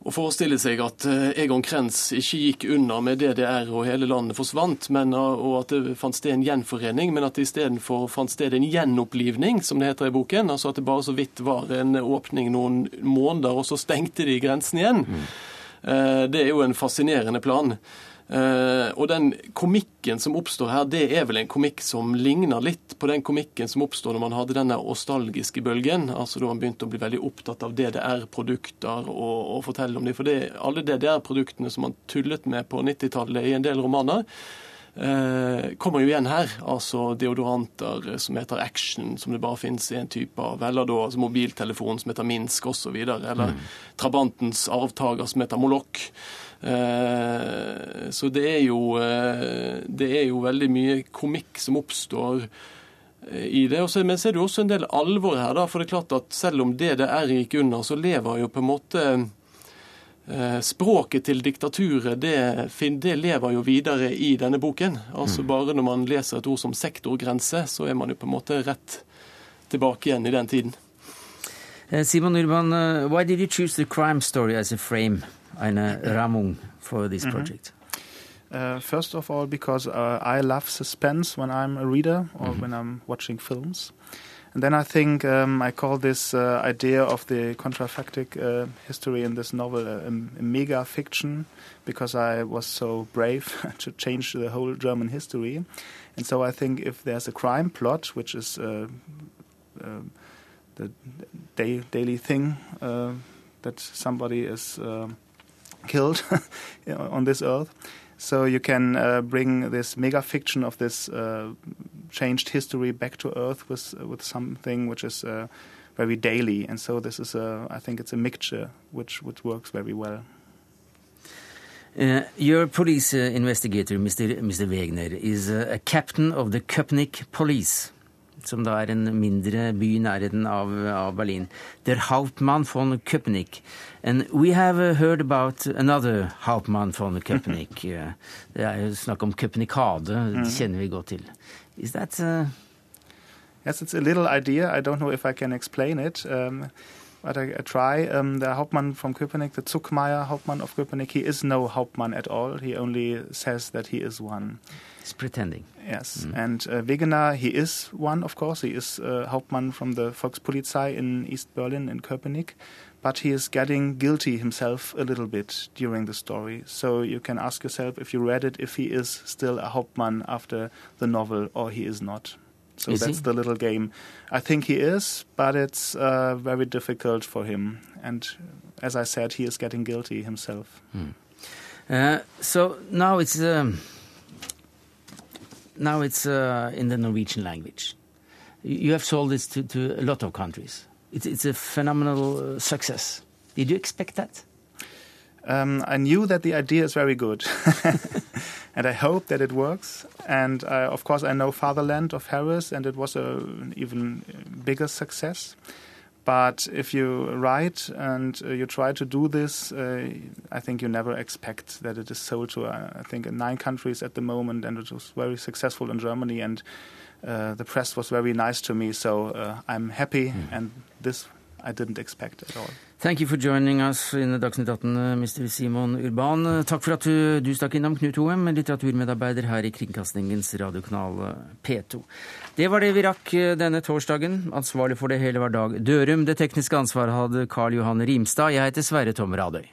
å forestille seg at Egon Krenz ikke gikk unna med DDR og hele landet forsvant, men, og at det fant sted en gjenforening, men at det istedenfor fant sted en gjenopplivning, som det heter i boken. Altså at det bare så vidt var en åpning noen måneder, og så stengte de grensen igjen. Mm. Det er jo en fascinerende plan. Eh, og den komikken som oppstår her, det er vel en komikk som ligner litt på den komikken som oppstår når man hadde denne nostalgiske bølgen. Altså da man begynte å bli veldig opptatt av DDR-produkter og, og fortelle om dem. For det, alle DDR-produktene som man tullet med på 90-tallet i en del romaner, eh, kommer jo igjen her. Altså deodoranter som heter Action, som det bare finnes en type av. Eller da altså mobiltelefon som heter Minsk osv. Eller Trabantens arvtaker som heter Molokk. Eh, så det er, jo, eh, det er jo veldig mye komikk som oppstår eh, i det. Men så er det jo også en del alvor her, da. For det er klart at selv om DDR gikk under, så lever jo på en måte Språket til diktaturet det, det lever jo videre i denne boken. Altså Bare når man leser et ord som sektorgrense, så er man jo på en måte rett tilbake igjen i den tiden. Simon Urban, why did you choose the crime story as a frame, eine Ramung, for this Mhm. project? Uh, first of all, because uh, I love suspense when I'm a reader or when I'm watching films. And then I think um, I call this uh, idea of the contrafactic uh, history in this novel a, a mega fiction because I was so brave to change the whole German history. And so I think if there's a crime plot, which is uh, uh, the day, daily thing uh, that somebody is um killed on this earth. So you can uh, bring this mega fiction of this uh, changed history back to earth with with something which is uh, very daily. And so this is a, I think it's a mixture which which works very well. Uh, your police uh, investigator, Mr. Mr. Wegner, is uh, a captain of the Köpenick Police, som da er en mindre by i nærheten av, av Berlin. Der Hauptmann von Köpenick. And we have heard about another Hauptmann von Köpenick. Uh, det er jo snakk om Köpenikade, det Mhm. kjenner vi godt til. Is that uh, Yes, it's a little idea. I don't know if I can explain it, um, but I, I try. Um, the Hauptmann from Köpenick, the Zuckmeier Hauptmann of Köpenick, he is no Hauptmann at all. He only says that he is one. He's pretending. Yes, and uh, Wegener, he is one, of course. He is uh, Hauptmann from the Volkspolizei in East Berlin, in Köpenick. But he is getting guilty himself a little bit during the story. So you can ask yourself, if you read it, if he is still a Hauptmann after the novel or he is not. So Is he? that's the little game. I think he is, but it's uh, very difficult for him. And as I said, he is getting guilty himself. Uh, so now it's um, now it's uh, in the Norwegian language. You you have sold this to, to a lot of countries. It's, it's a phenomenal uh, success. Did you expect that? Um, I knew that the idea is very good, and I hope that it works. And I, of course, I know Fatherland of Harris, and it was a, an even bigger success. But if you write and uh, you try to do this, uh, I think you never expect that it is sold to, uh, I think, in nine countries at the moment, and it was very successful in Germany, and uh, the press was very nice to me. So uh, I'm happy, and this I didn't expect at all. Thank you for joining us in Dagsnytt 18, uh, Mr. Simon Urban. Takk for at du, du stakk innom, Knut Hoem, litteraturmedarbeider her i Kringkastingens radiokanal uh, P2. Det var det vi rakk uh, denne torsdagen. Ansvarlig for det hele var Dag Dørum. Det tekniske ansvaret hadde Karl Johan Rimstad. Jeg heter Sverre Tom Radøy.